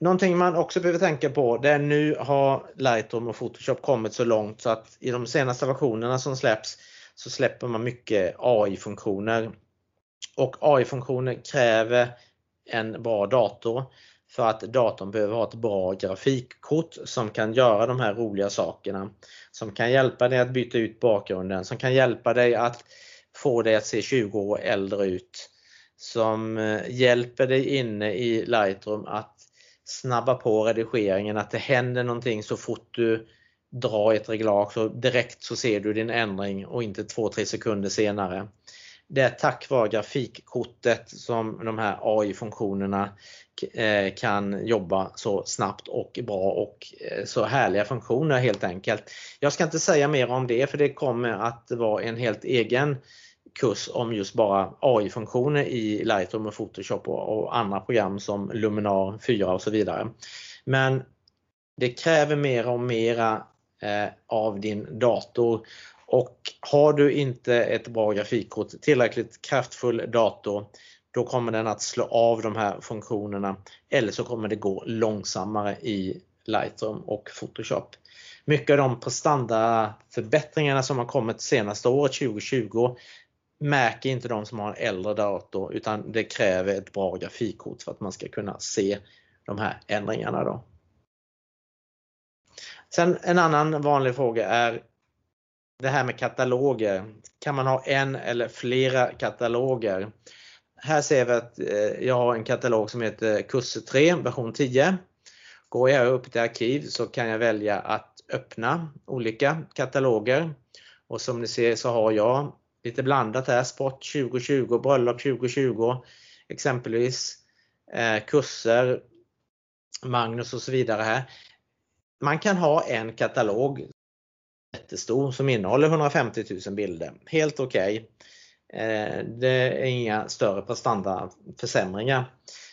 Någonting man också behöver tänka på det är nu har Lightroom och Photoshop kommit så långt så att i de senaste versionerna som släpps så släpper man mycket AI-funktioner. Och AI-funktioner kräver en bra dator för att datorn behöver ha ett bra grafikkort som kan göra de här roliga sakerna. Som kan hjälpa dig att byta ut bakgrunden, som kan hjälpa dig att få dig att se 20 år äldre ut. Som eh, hjälper dig inne i Lightroom att snabba på redigeringen, att det händer någonting så fort du drar ett reglage så direkt så ser du din ändring och inte 2-3 sekunder senare. Det är tack vare grafikkortet som de här AI-funktionerna eh, kan jobba så snabbt och bra och eh, så härliga funktioner helt enkelt. Jag ska inte säga mer om det för det kommer att vara en helt egen kurs om just bara AI-funktioner i Lightroom och Photoshop och andra program som Luminar 4 och så vidare. Men det kräver mer och mera eh, av din dator och har du inte ett bra grafikkort, tillräckligt kraftfull dator, då kommer den att slå av de här funktionerna eller så kommer det gå långsammare i Lightroom och Photoshop. Mycket av de prestandaförbättringarna som har kommit senaste året 2020 märker inte de som har en äldre dator utan det kräver ett bra grafikkort för att man ska kunna se de här ändringarna. Då. Sen en annan vanlig fråga är det här med kataloger. Kan man ha en eller flera kataloger? Här ser vi att eh, jag har en katalog som heter kurs 3 version 10. Går jag upp till arkiv så kan jag välja att öppna olika kataloger och som ni ser så har jag lite blandat här, sport 2020, bröllop 2020 exempelvis, eh, kurser, Magnus och så vidare här. Man kan ha en katalog jättestor som innehåller 150 000 bilder. Helt okej. Okay. Eh, det är inga större prestandaförsämringar.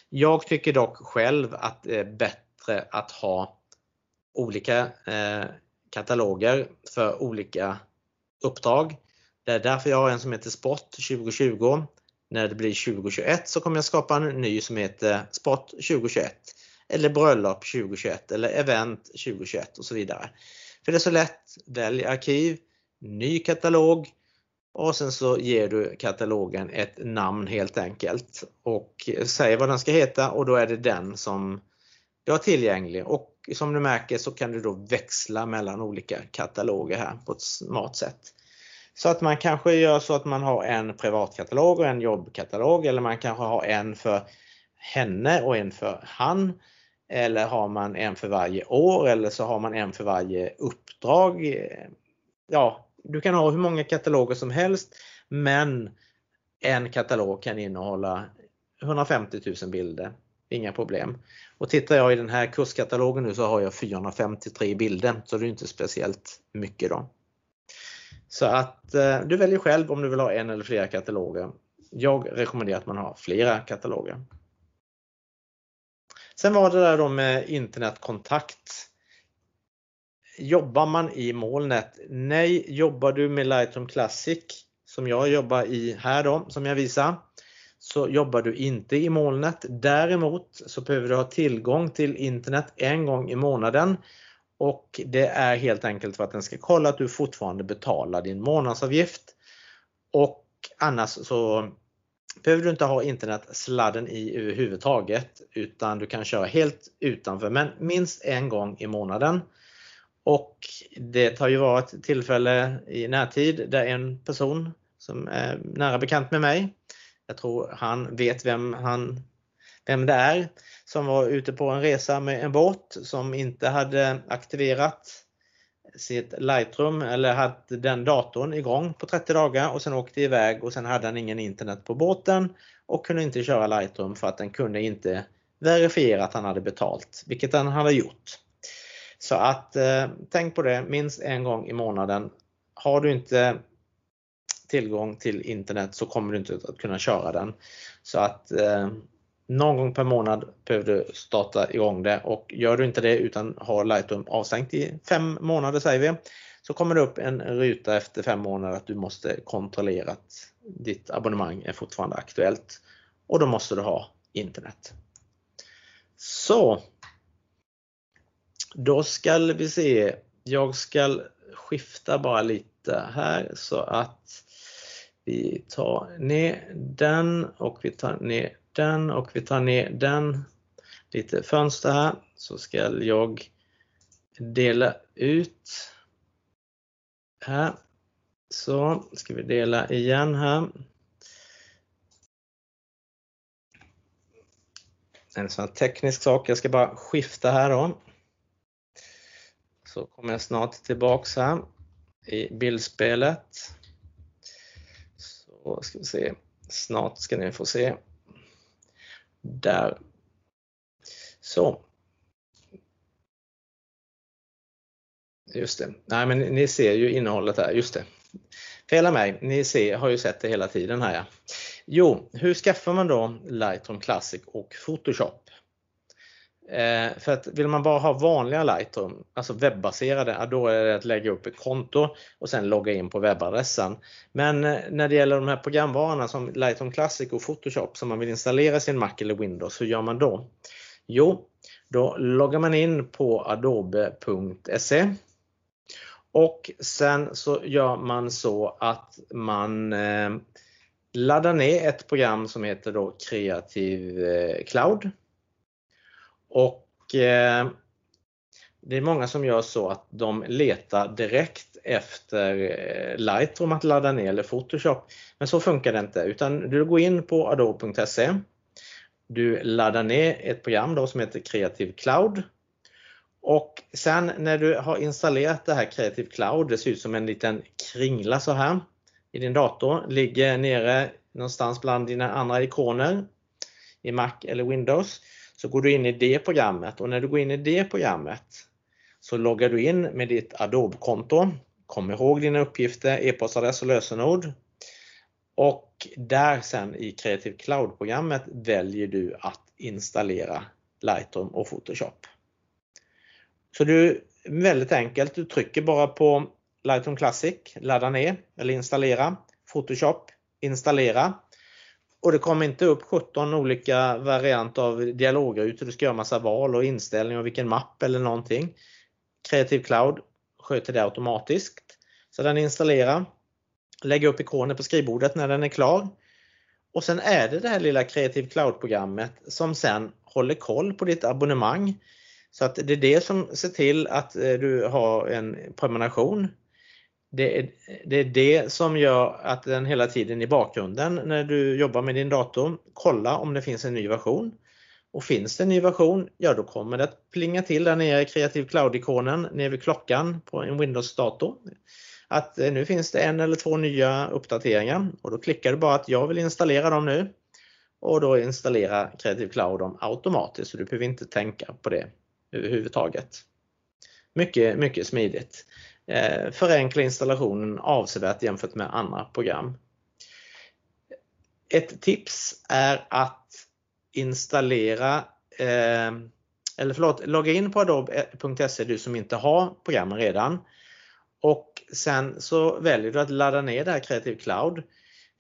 Jag tycker dock själv att det är bättre att ha olika eh, kataloger för olika uppdrag. Det är därför jag har en som heter Sport 2020. När det blir 2021 så kommer jag skapa en ny som heter Sport 2021 eller Bröllop 2021 eller Event 2021 och så vidare. För det är så lätt, välj arkiv, ny katalog och sen så ger du katalogen ett namn helt enkelt och säger vad den ska heta och då är det den som du har tillgänglig och som du märker så kan du då växla mellan olika kataloger här på ett smart sätt. Så att man kanske gör så att man har en privatkatalog och en jobbkatalog eller man kanske har en för henne och en för han. Eller har man en för varje år eller så har man en för varje uppdrag. Ja, du kan ha hur många kataloger som helst men en katalog kan innehålla 150 000 bilder. Inga problem. Och tittar jag i den här kurskatalogen nu så har jag 453 bilder så det är inte speciellt mycket då. Så att eh, du väljer själv om du vill ha en eller flera kataloger. Jag rekommenderar att man har flera kataloger. Sen var det där då med internetkontakt. Jobbar man i molnet? Nej, jobbar du med Lightroom Classic som jag jobbar i här då, som jag visar, så jobbar du inte i molnet. Däremot så behöver du ha tillgång till internet en gång i månaden och det är helt enkelt för att den ska kolla att du fortfarande betalar din månadsavgift. Och annars så behöver du inte ha internetsladden i överhuvudtaget utan du kan köra helt utanför men minst en gång i månaden. Och det har ju varit ett tillfälle i närtid där en person som är nära bekant med mig, jag tror han vet vem, han, vem det är, som var ute på en resa med en båt som inte hade aktiverat sitt Lightroom eller hade den datorn igång på 30 dagar och sen åkte iväg och sen hade han ingen internet på båten och kunde inte köra Lightroom för att den kunde inte verifiera att han hade betalt, vilket han hade gjort. Så att eh, tänk på det minst en gång i månaden. Har du inte tillgång till internet så kommer du inte att kunna köra den. Så att eh, någon gång per månad behöver du starta igång det och gör du inte det utan har Lightroom avstängt i fem månader säger vi, så kommer det upp en ruta efter fem månader att du måste kontrollera att ditt abonnemang är fortfarande aktuellt och då måste du ha internet. Så. Då ska vi se. Jag ska skifta bara lite här så att Vi tar ner den och vi tar ner den och vi tar ner den. Lite fönster här så ska jag dela ut här. Så ska vi dela igen här. En sån teknisk sak, jag ska bara skifta här då. Så kommer jag snart tillbaks här i bildspelet. Så ska vi se, snart ska ni få se. Där. Så. Just det. Nej men ni ser ju innehållet här, just det. Fela mig, ni ser, har ju sett det hela tiden här ja. Jo, hur skaffar man då Lightroom Classic och Photoshop? Eh, för att vill man bara ha vanliga Lightroom, alltså webbaserade, då är det att lägga upp ett konto och sen logga in på webbadressen. Men eh, när det gäller de här programvarorna som Lightroom Classic och Photoshop som man vill installera sin Mac eller Windows, hur gör man då? Jo, då loggar man in på adobe.se och sen så gör man så att man eh, laddar ner ett program som heter då Creative eh, Cloud och eh, det är många som gör så att de letar direkt efter eh, Lightroom att ladda ner eller Photoshop. Men så funkar det inte utan du går in på adobe.se. Du laddar ner ett program då som heter Creative Cloud. Och sen när du har installerat det här Creative Cloud, det ser ut som en liten kringla så här i din dator, ligger nere någonstans bland dina andra ikoner i Mac eller Windows så går du in i det programmet och när du går in i det programmet så loggar du in med ditt Adobe-konto. Kom ihåg dina uppgifter, e-postadress och lösenord. Och där sen i Creative Cloud-programmet väljer du att installera Lightroom och Photoshop. Så du, väldigt enkelt, du trycker bara på Lightroom Classic, ladda ner eller installera, Photoshop, installera och det kommer inte upp 17 olika varianter av dialogrutor. Du ska göra massa val och inställningar och vilken mapp eller någonting. Creative Cloud sköter det automatiskt. Så den installerar. Lägger upp ikonen på skrivbordet när den är klar. Och sen är det det här lilla Creative Cloud-programmet som sen håller koll på ditt abonnemang. Så att det är det som ser till att eh, du har en prenumeration det är, det är det som gör att den hela tiden i bakgrunden när du jobbar med din dator, kolla om det finns en ny version. Och finns det en ny version, ja då kommer det att plinga till där nere i Creative Cloud-ikonen nere vid klockan på en Windows-dator. Att eh, nu finns det en eller två nya uppdateringar och då klickar du bara att jag vill installera dem nu. Och då installerar Creative Cloud dem automatiskt så du behöver inte tänka på det överhuvudtaget. Mycket, mycket smidigt. Eh, förenkla installationen avsevärt jämfört med andra program. Ett tips är att installera eh, eller förlåt, logga in på adobe.se du som inte har programmen redan. Och sen så väljer du att ladda ner det här Creative Cloud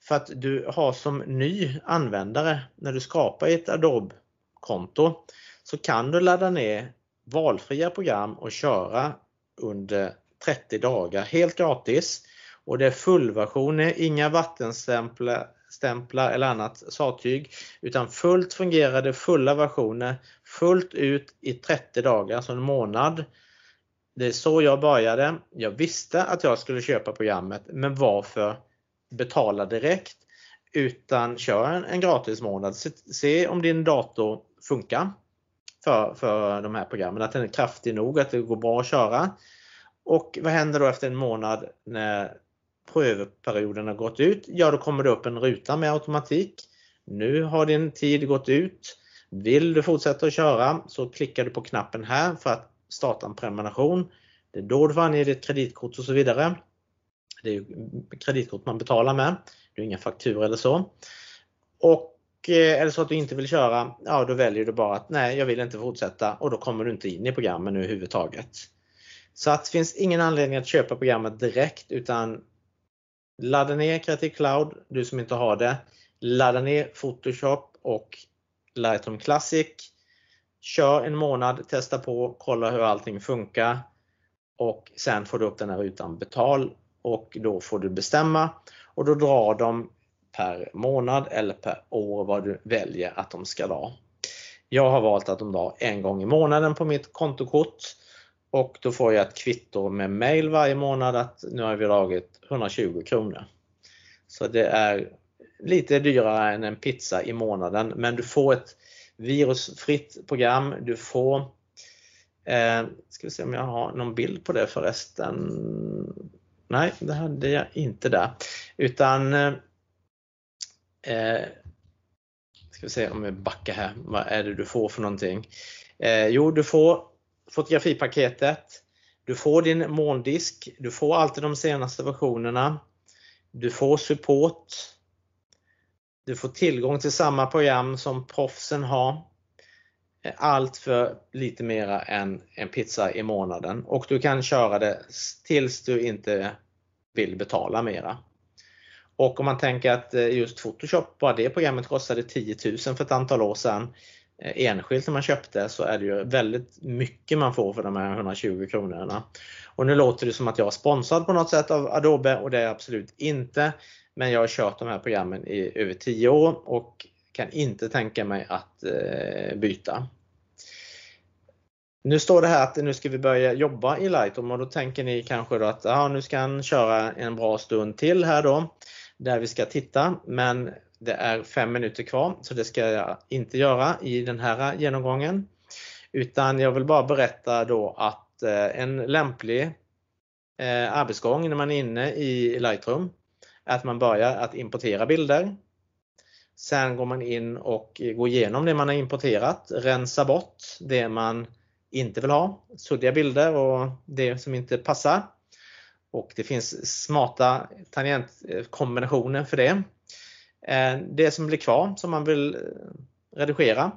för att du har som ny användare när du skapar ett Adobe-konto så kan du ladda ner valfria program och köra under 30 dagar helt gratis. Och det är fullversioner, inga vattenstämplar stämplar eller annat sattyg utan fullt fungerande fulla versioner fullt ut i 30 dagar, alltså en månad. Det är så jag började. Jag visste att jag skulle köpa programmet men varför betala direkt utan kör en, en gratis månad. Se, se, om din dator funkar för, för de här programmen, att den är kraftig nog, att det går bra att köra. Och vad händer då efter en månad när prövperioden har gått ut? Ja, då kommer det upp en ruta med automatik. Nu har din tid gått ut. Vill du fortsätta att köra så klickar du på knappen här för att starta en prenumeration. Det är då du får ange ditt kreditkort och så vidare. Det är ju kreditkort man betalar med. Det är inga fakturor eller så. Och eh, är det så att du inte vill köra, ja då väljer du bara att nej, jag vill inte fortsätta och då kommer du inte in i programmen överhuvudtaget. Så att det finns ingen anledning att köpa programmet direkt utan ladda ner Creative Cloud, du som inte har det. Ladda ner Photoshop och Lightroom Classic. Kör en månad, testa på, kolla hur allting funkar och sen får du upp den här rutan betal och då får du bestämma och då drar de per månad eller per år vad du väljer att de ska dra. Jag har valt att de drar en gång i månaden på mitt kontokort och då får jag ett kvitto med mail varje månad att nu har vi dragit 120 kronor. Så det är lite dyrare än en pizza i månaden men du får ett virusfritt program. Du får, eh, ska vi se om jag har någon bild på det förresten. Nej, det hade jag inte där. Utan eh, eh ska vi se om vi backar här. Vad är det du får för någonting? Eh, jo, du får fotografipaketet. Du får din molndisk. Du får alltid de senaste versionerna. Du får support. Du får tillgång till samma program som proffsen har. Allt för lite mera än en pizza i månaden och du kan köra det tills du inte vill betala mera. Och om man tänker att eh, just Photoshop, bara det programmet kostade 10 000 för ett antal år sedan eh, Eh, enskilt när man köpte så är det ju väldigt mycket man får för de här 120 kronorna. Och nu låter det som att jag är sponsrad på något sätt av Adobe och det är jag absolut inte. Men jag har kört de här programmen i över 10 år och kan inte tänka mig att eh, byta. Nu står det här att nu ska vi börja jobba i Lightroom och då tänker ni kanske då att ja, nu ska han köra en bra stund till här då där vi ska titta men det är fem minuter kvar så det ska jag inte göra i den här genomgången. Utan jag vill bara berätta då att eh, en lämplig eh, arbetsgång när man är inne i Lightroom är att man börjar att importera bilder. Sen går man in och går igenom det man har importerat, rensa bort det man inte vill ha, suddiga bilder och det som inte passar. Och det finns smarta tangentkombinationer eh, för det. Eh, det som blir kvar som man vill eh, redigera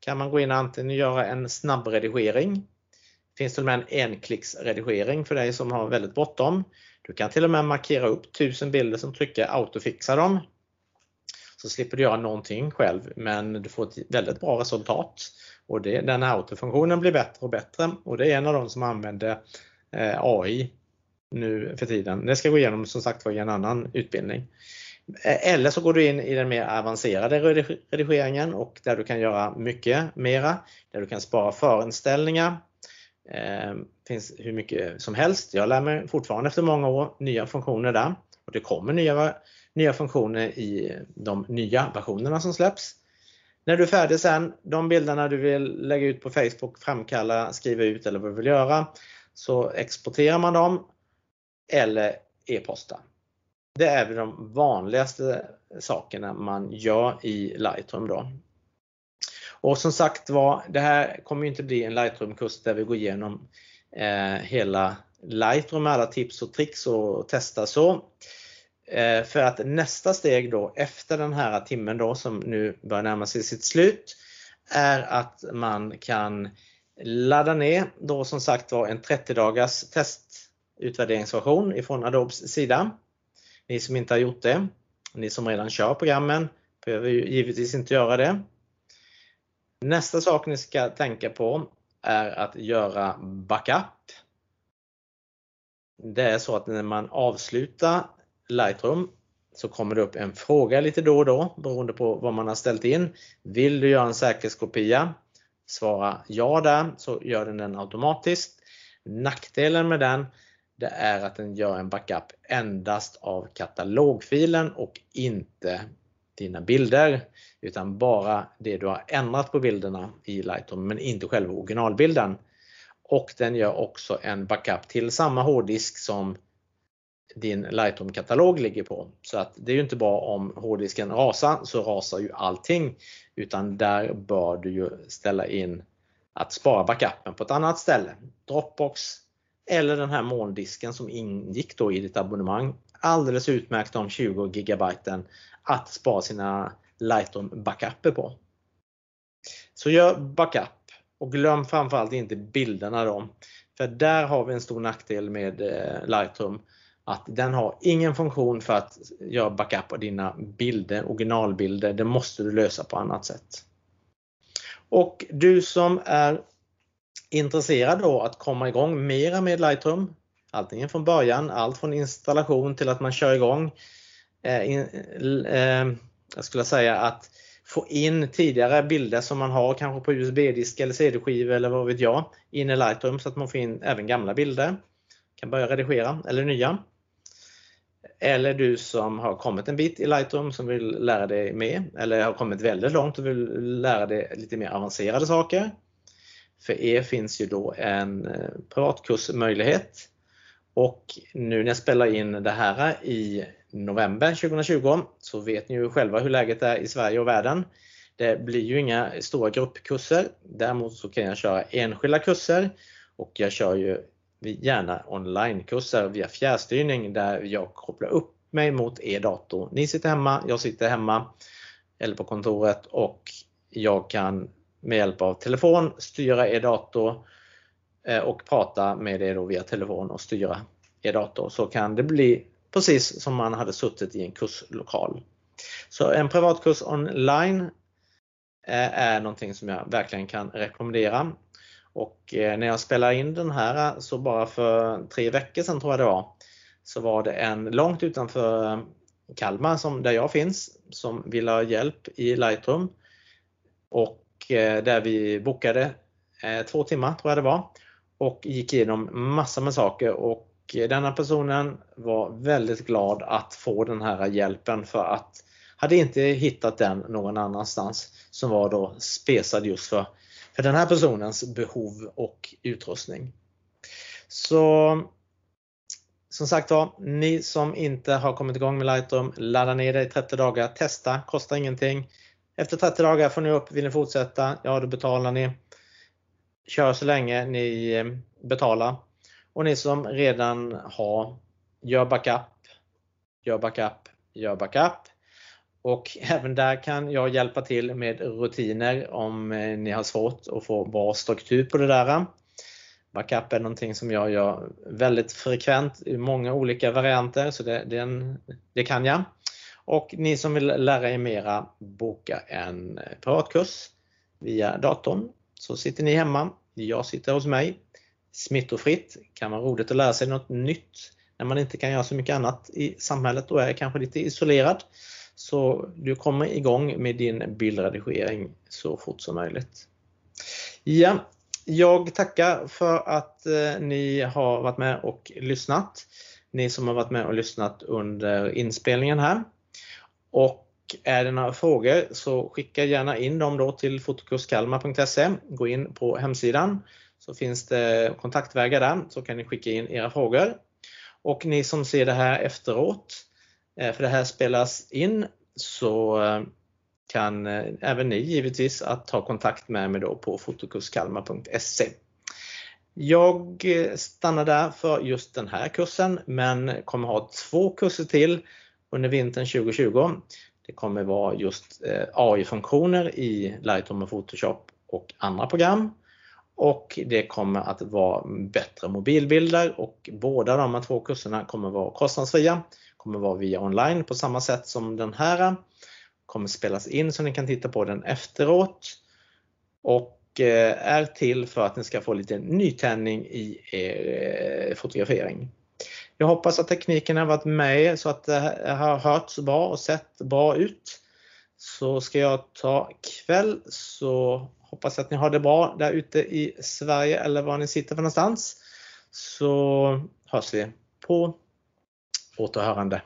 kan man gå in och antingen göra en snabbredigering. Det finns till och med en enklicksredigering för dig som har väldigt bråttom. Du kan till och med markera upp 1000 bilder som trycker autofixa dem. Så slipper du göra någonting själv men du får ett väldigt bra resultat. Och det, den här autofunktionen blir bättre och bättre och det är en av de som använder eh, AI nu för tiden. Det ska gå igenom som sagt var i en annan utbildning. Eller så går du in i den mer avancerade redigeringen och där du kan göra mycket mera. Där du kan spara förinställningar. Eh, finns hur mycket som helst. Jag lär mig fortfarande efter många år nya funktioner där. Och Det kommer nya, nya funktioner i de nya versionerna som släpps. När du är färdig sen, de bilderna du vill lägga ut på Facebook, framkalla, skriva ut eller vad du vill göra, så exporterar man dem eller e-posta. Det är väl de vanligaste sakerna man gör i Lightroom. Då. Och som sagt var, det här kommer inte bli en Lightroom-kurs där vi går igenom eh, hela Lightroom med alla tips och tricks och testa så. Eh, för att nästa steg då efter den här timmen då som nu börjar närma sig sitt slut är att man kan ladda ner då som sagt var en 30 dagars testutvärderingsversion ifrån Adobes sida. Ni som inte har gjort det, ni som redan kör programmen behöver givetvis inte göra det. Nästa sak ni ska tänka på är att göra backup. Det är så att när man avslutar Lightroom så kommer det upp en fråga lite då och då beroende på vad man har ställt in. Vill du göra en säkerhetskopia? Svara ja där så gör den den automatiskt. Nackdelen med den det är att den gör en backup endast av katalogfilen och inte dina bilder utan bara det du har ändrat på bilderna i Lightroom men inte själva originalbilden. Och den gör också en backup till samma hårddisk som din Lightroom-katalog ligger på. Så att det är ju inte bra om hårddisken rasar, så rasar ju allting. Utan där bör du ju ställa in att spara backupen på ett annat ställe. Dropbox eller den här molndisken som ingick då i ditt abonnemang. Alldeles utmärkt de 20 GB att spara sina Lightroom backuper på. Så gör backup och glöm framförallt inte bilderna då. För där har vi en stor nackdel med eh, Lightroom att den har ingen funktion för att göra backup av dina bilder, originalbilder. Det måste du lösa på annat sätt. Och du som är intresserad då att komma igång mera med Lightroom, antingen från början, allt från installation till att man kör igång. Eh, eh, eh, jag skulle säga att få in tidigare bilder som man har kanske på USB-disk eller CD-skiva eller vad vet jag in i Lightroom så att man får in även gamla bilder. Kan börja redigera eller nya. Eller du som har kommit en bit i Lightroom som vill lära dig mer eller har kommit väldigt långt och vill lära dig lite mer avancerade saker. För er finns ju då en eh, privatkursmöjlighet. Och nu när jag spelar in det här i november 2020 så vet ni ju själva hur läget är i Sverige och världen. Det blir ju inga stora gruppkurser. Däremot så kan jag köra enskilda kurser och jag kör ju gärna onlinekurser via fjärrstyrning där jag kopplar upp mig mot er dator. Ni sitter hemma, jag sitter hemma eller på kontoret och jag kan med hjälp av telefon styra er dator eh, och prata med er via telefon och styra er dator. Så kan det bli precis som man hade suttit i en kurslokal. Så en privatkurs online eh, är någonting som jag verkligen kan rekommendera. Och eh, när jag spelade in den här så bara för tre veckor sedan tror jag det var, så var det en långt utanför Kalmar som, där jag finns som ville ha hjälp i Lightroom. Och Eh, där vi bokade eh, två timmar tror jag det var och gick igenom massor med saker och eh, denna personen var väldigt glad att få den här hjälpen för att hade inte hittat den någon annanstans som var då spesad just för, för den här personens behov och utrustning. Så som sagt var, ni som inte har kommit igång med Lightroom, ladda ner det i 30 dagar, testa, kostar ingenting. Efter 30 dagar får ni upp, vill ni fortsätta, ja då betalar ni. Kör så länge ni eh, betalar och ni som redan har, gör backup, gör backup, gör backup. Och även där kan jag hjälpa till med rutiner om eh, ni har svårt att få bra struktur på det där. Backup är någonting som jag gör väldigt frekvent i många olika varianter så det, det, en, det kan jag. Och ni som vill lära er mera, boka en eh, privatkurs via datorn. Så sitter ni hemma, jag sitter hos mig smittofritt. kan vara roligt att lära sig något nytt när man inte kan göra så mycket annat i samhället och är kanske lite isolerad. Så du kommer igång med din bildredigering så fort som möjligt. Ja, jag tackar för att eh, ni har varit med och lyssnat. Ni som har varit med och lyssnat under inspelningen här. Och är det några frågor så skicka gärna in dem då till fotokurskalmar.se. Gå in på hemsidan så finns det kontaktvägar där så kan ni skicka in era frågor. Och ni som ser det här efteråt, eh, för det här spelas in, så eh, kan eh, även ni givetvis att ta kontakt med mig då på fotokurskalmar.se. Jag stannar där för just den här kursen men kommer ha två kurser till under vintern 2020. Det kommer vara just eh, AI-funktioner i Lightroom och Photoshop och andra program och det kommer att vara bättre mobilbilder och båda de här två kurserna kommer vara kostnadsfria. Kommer vara via online på samma sätt som den här. Kommer spelas in så ni kan titta på den efteråt. Och eh, är till för att ni ska få lite nytändning i er eh, fotografering. Jag hoppas att tekniken har varit med så att det har hörts bra och sett bra ut. Så ska jag ta kväll så Hoppas jag att ni har det bra där ute i Sverige eller var ni sitter för någonstans. Så hörs vi på återhörande.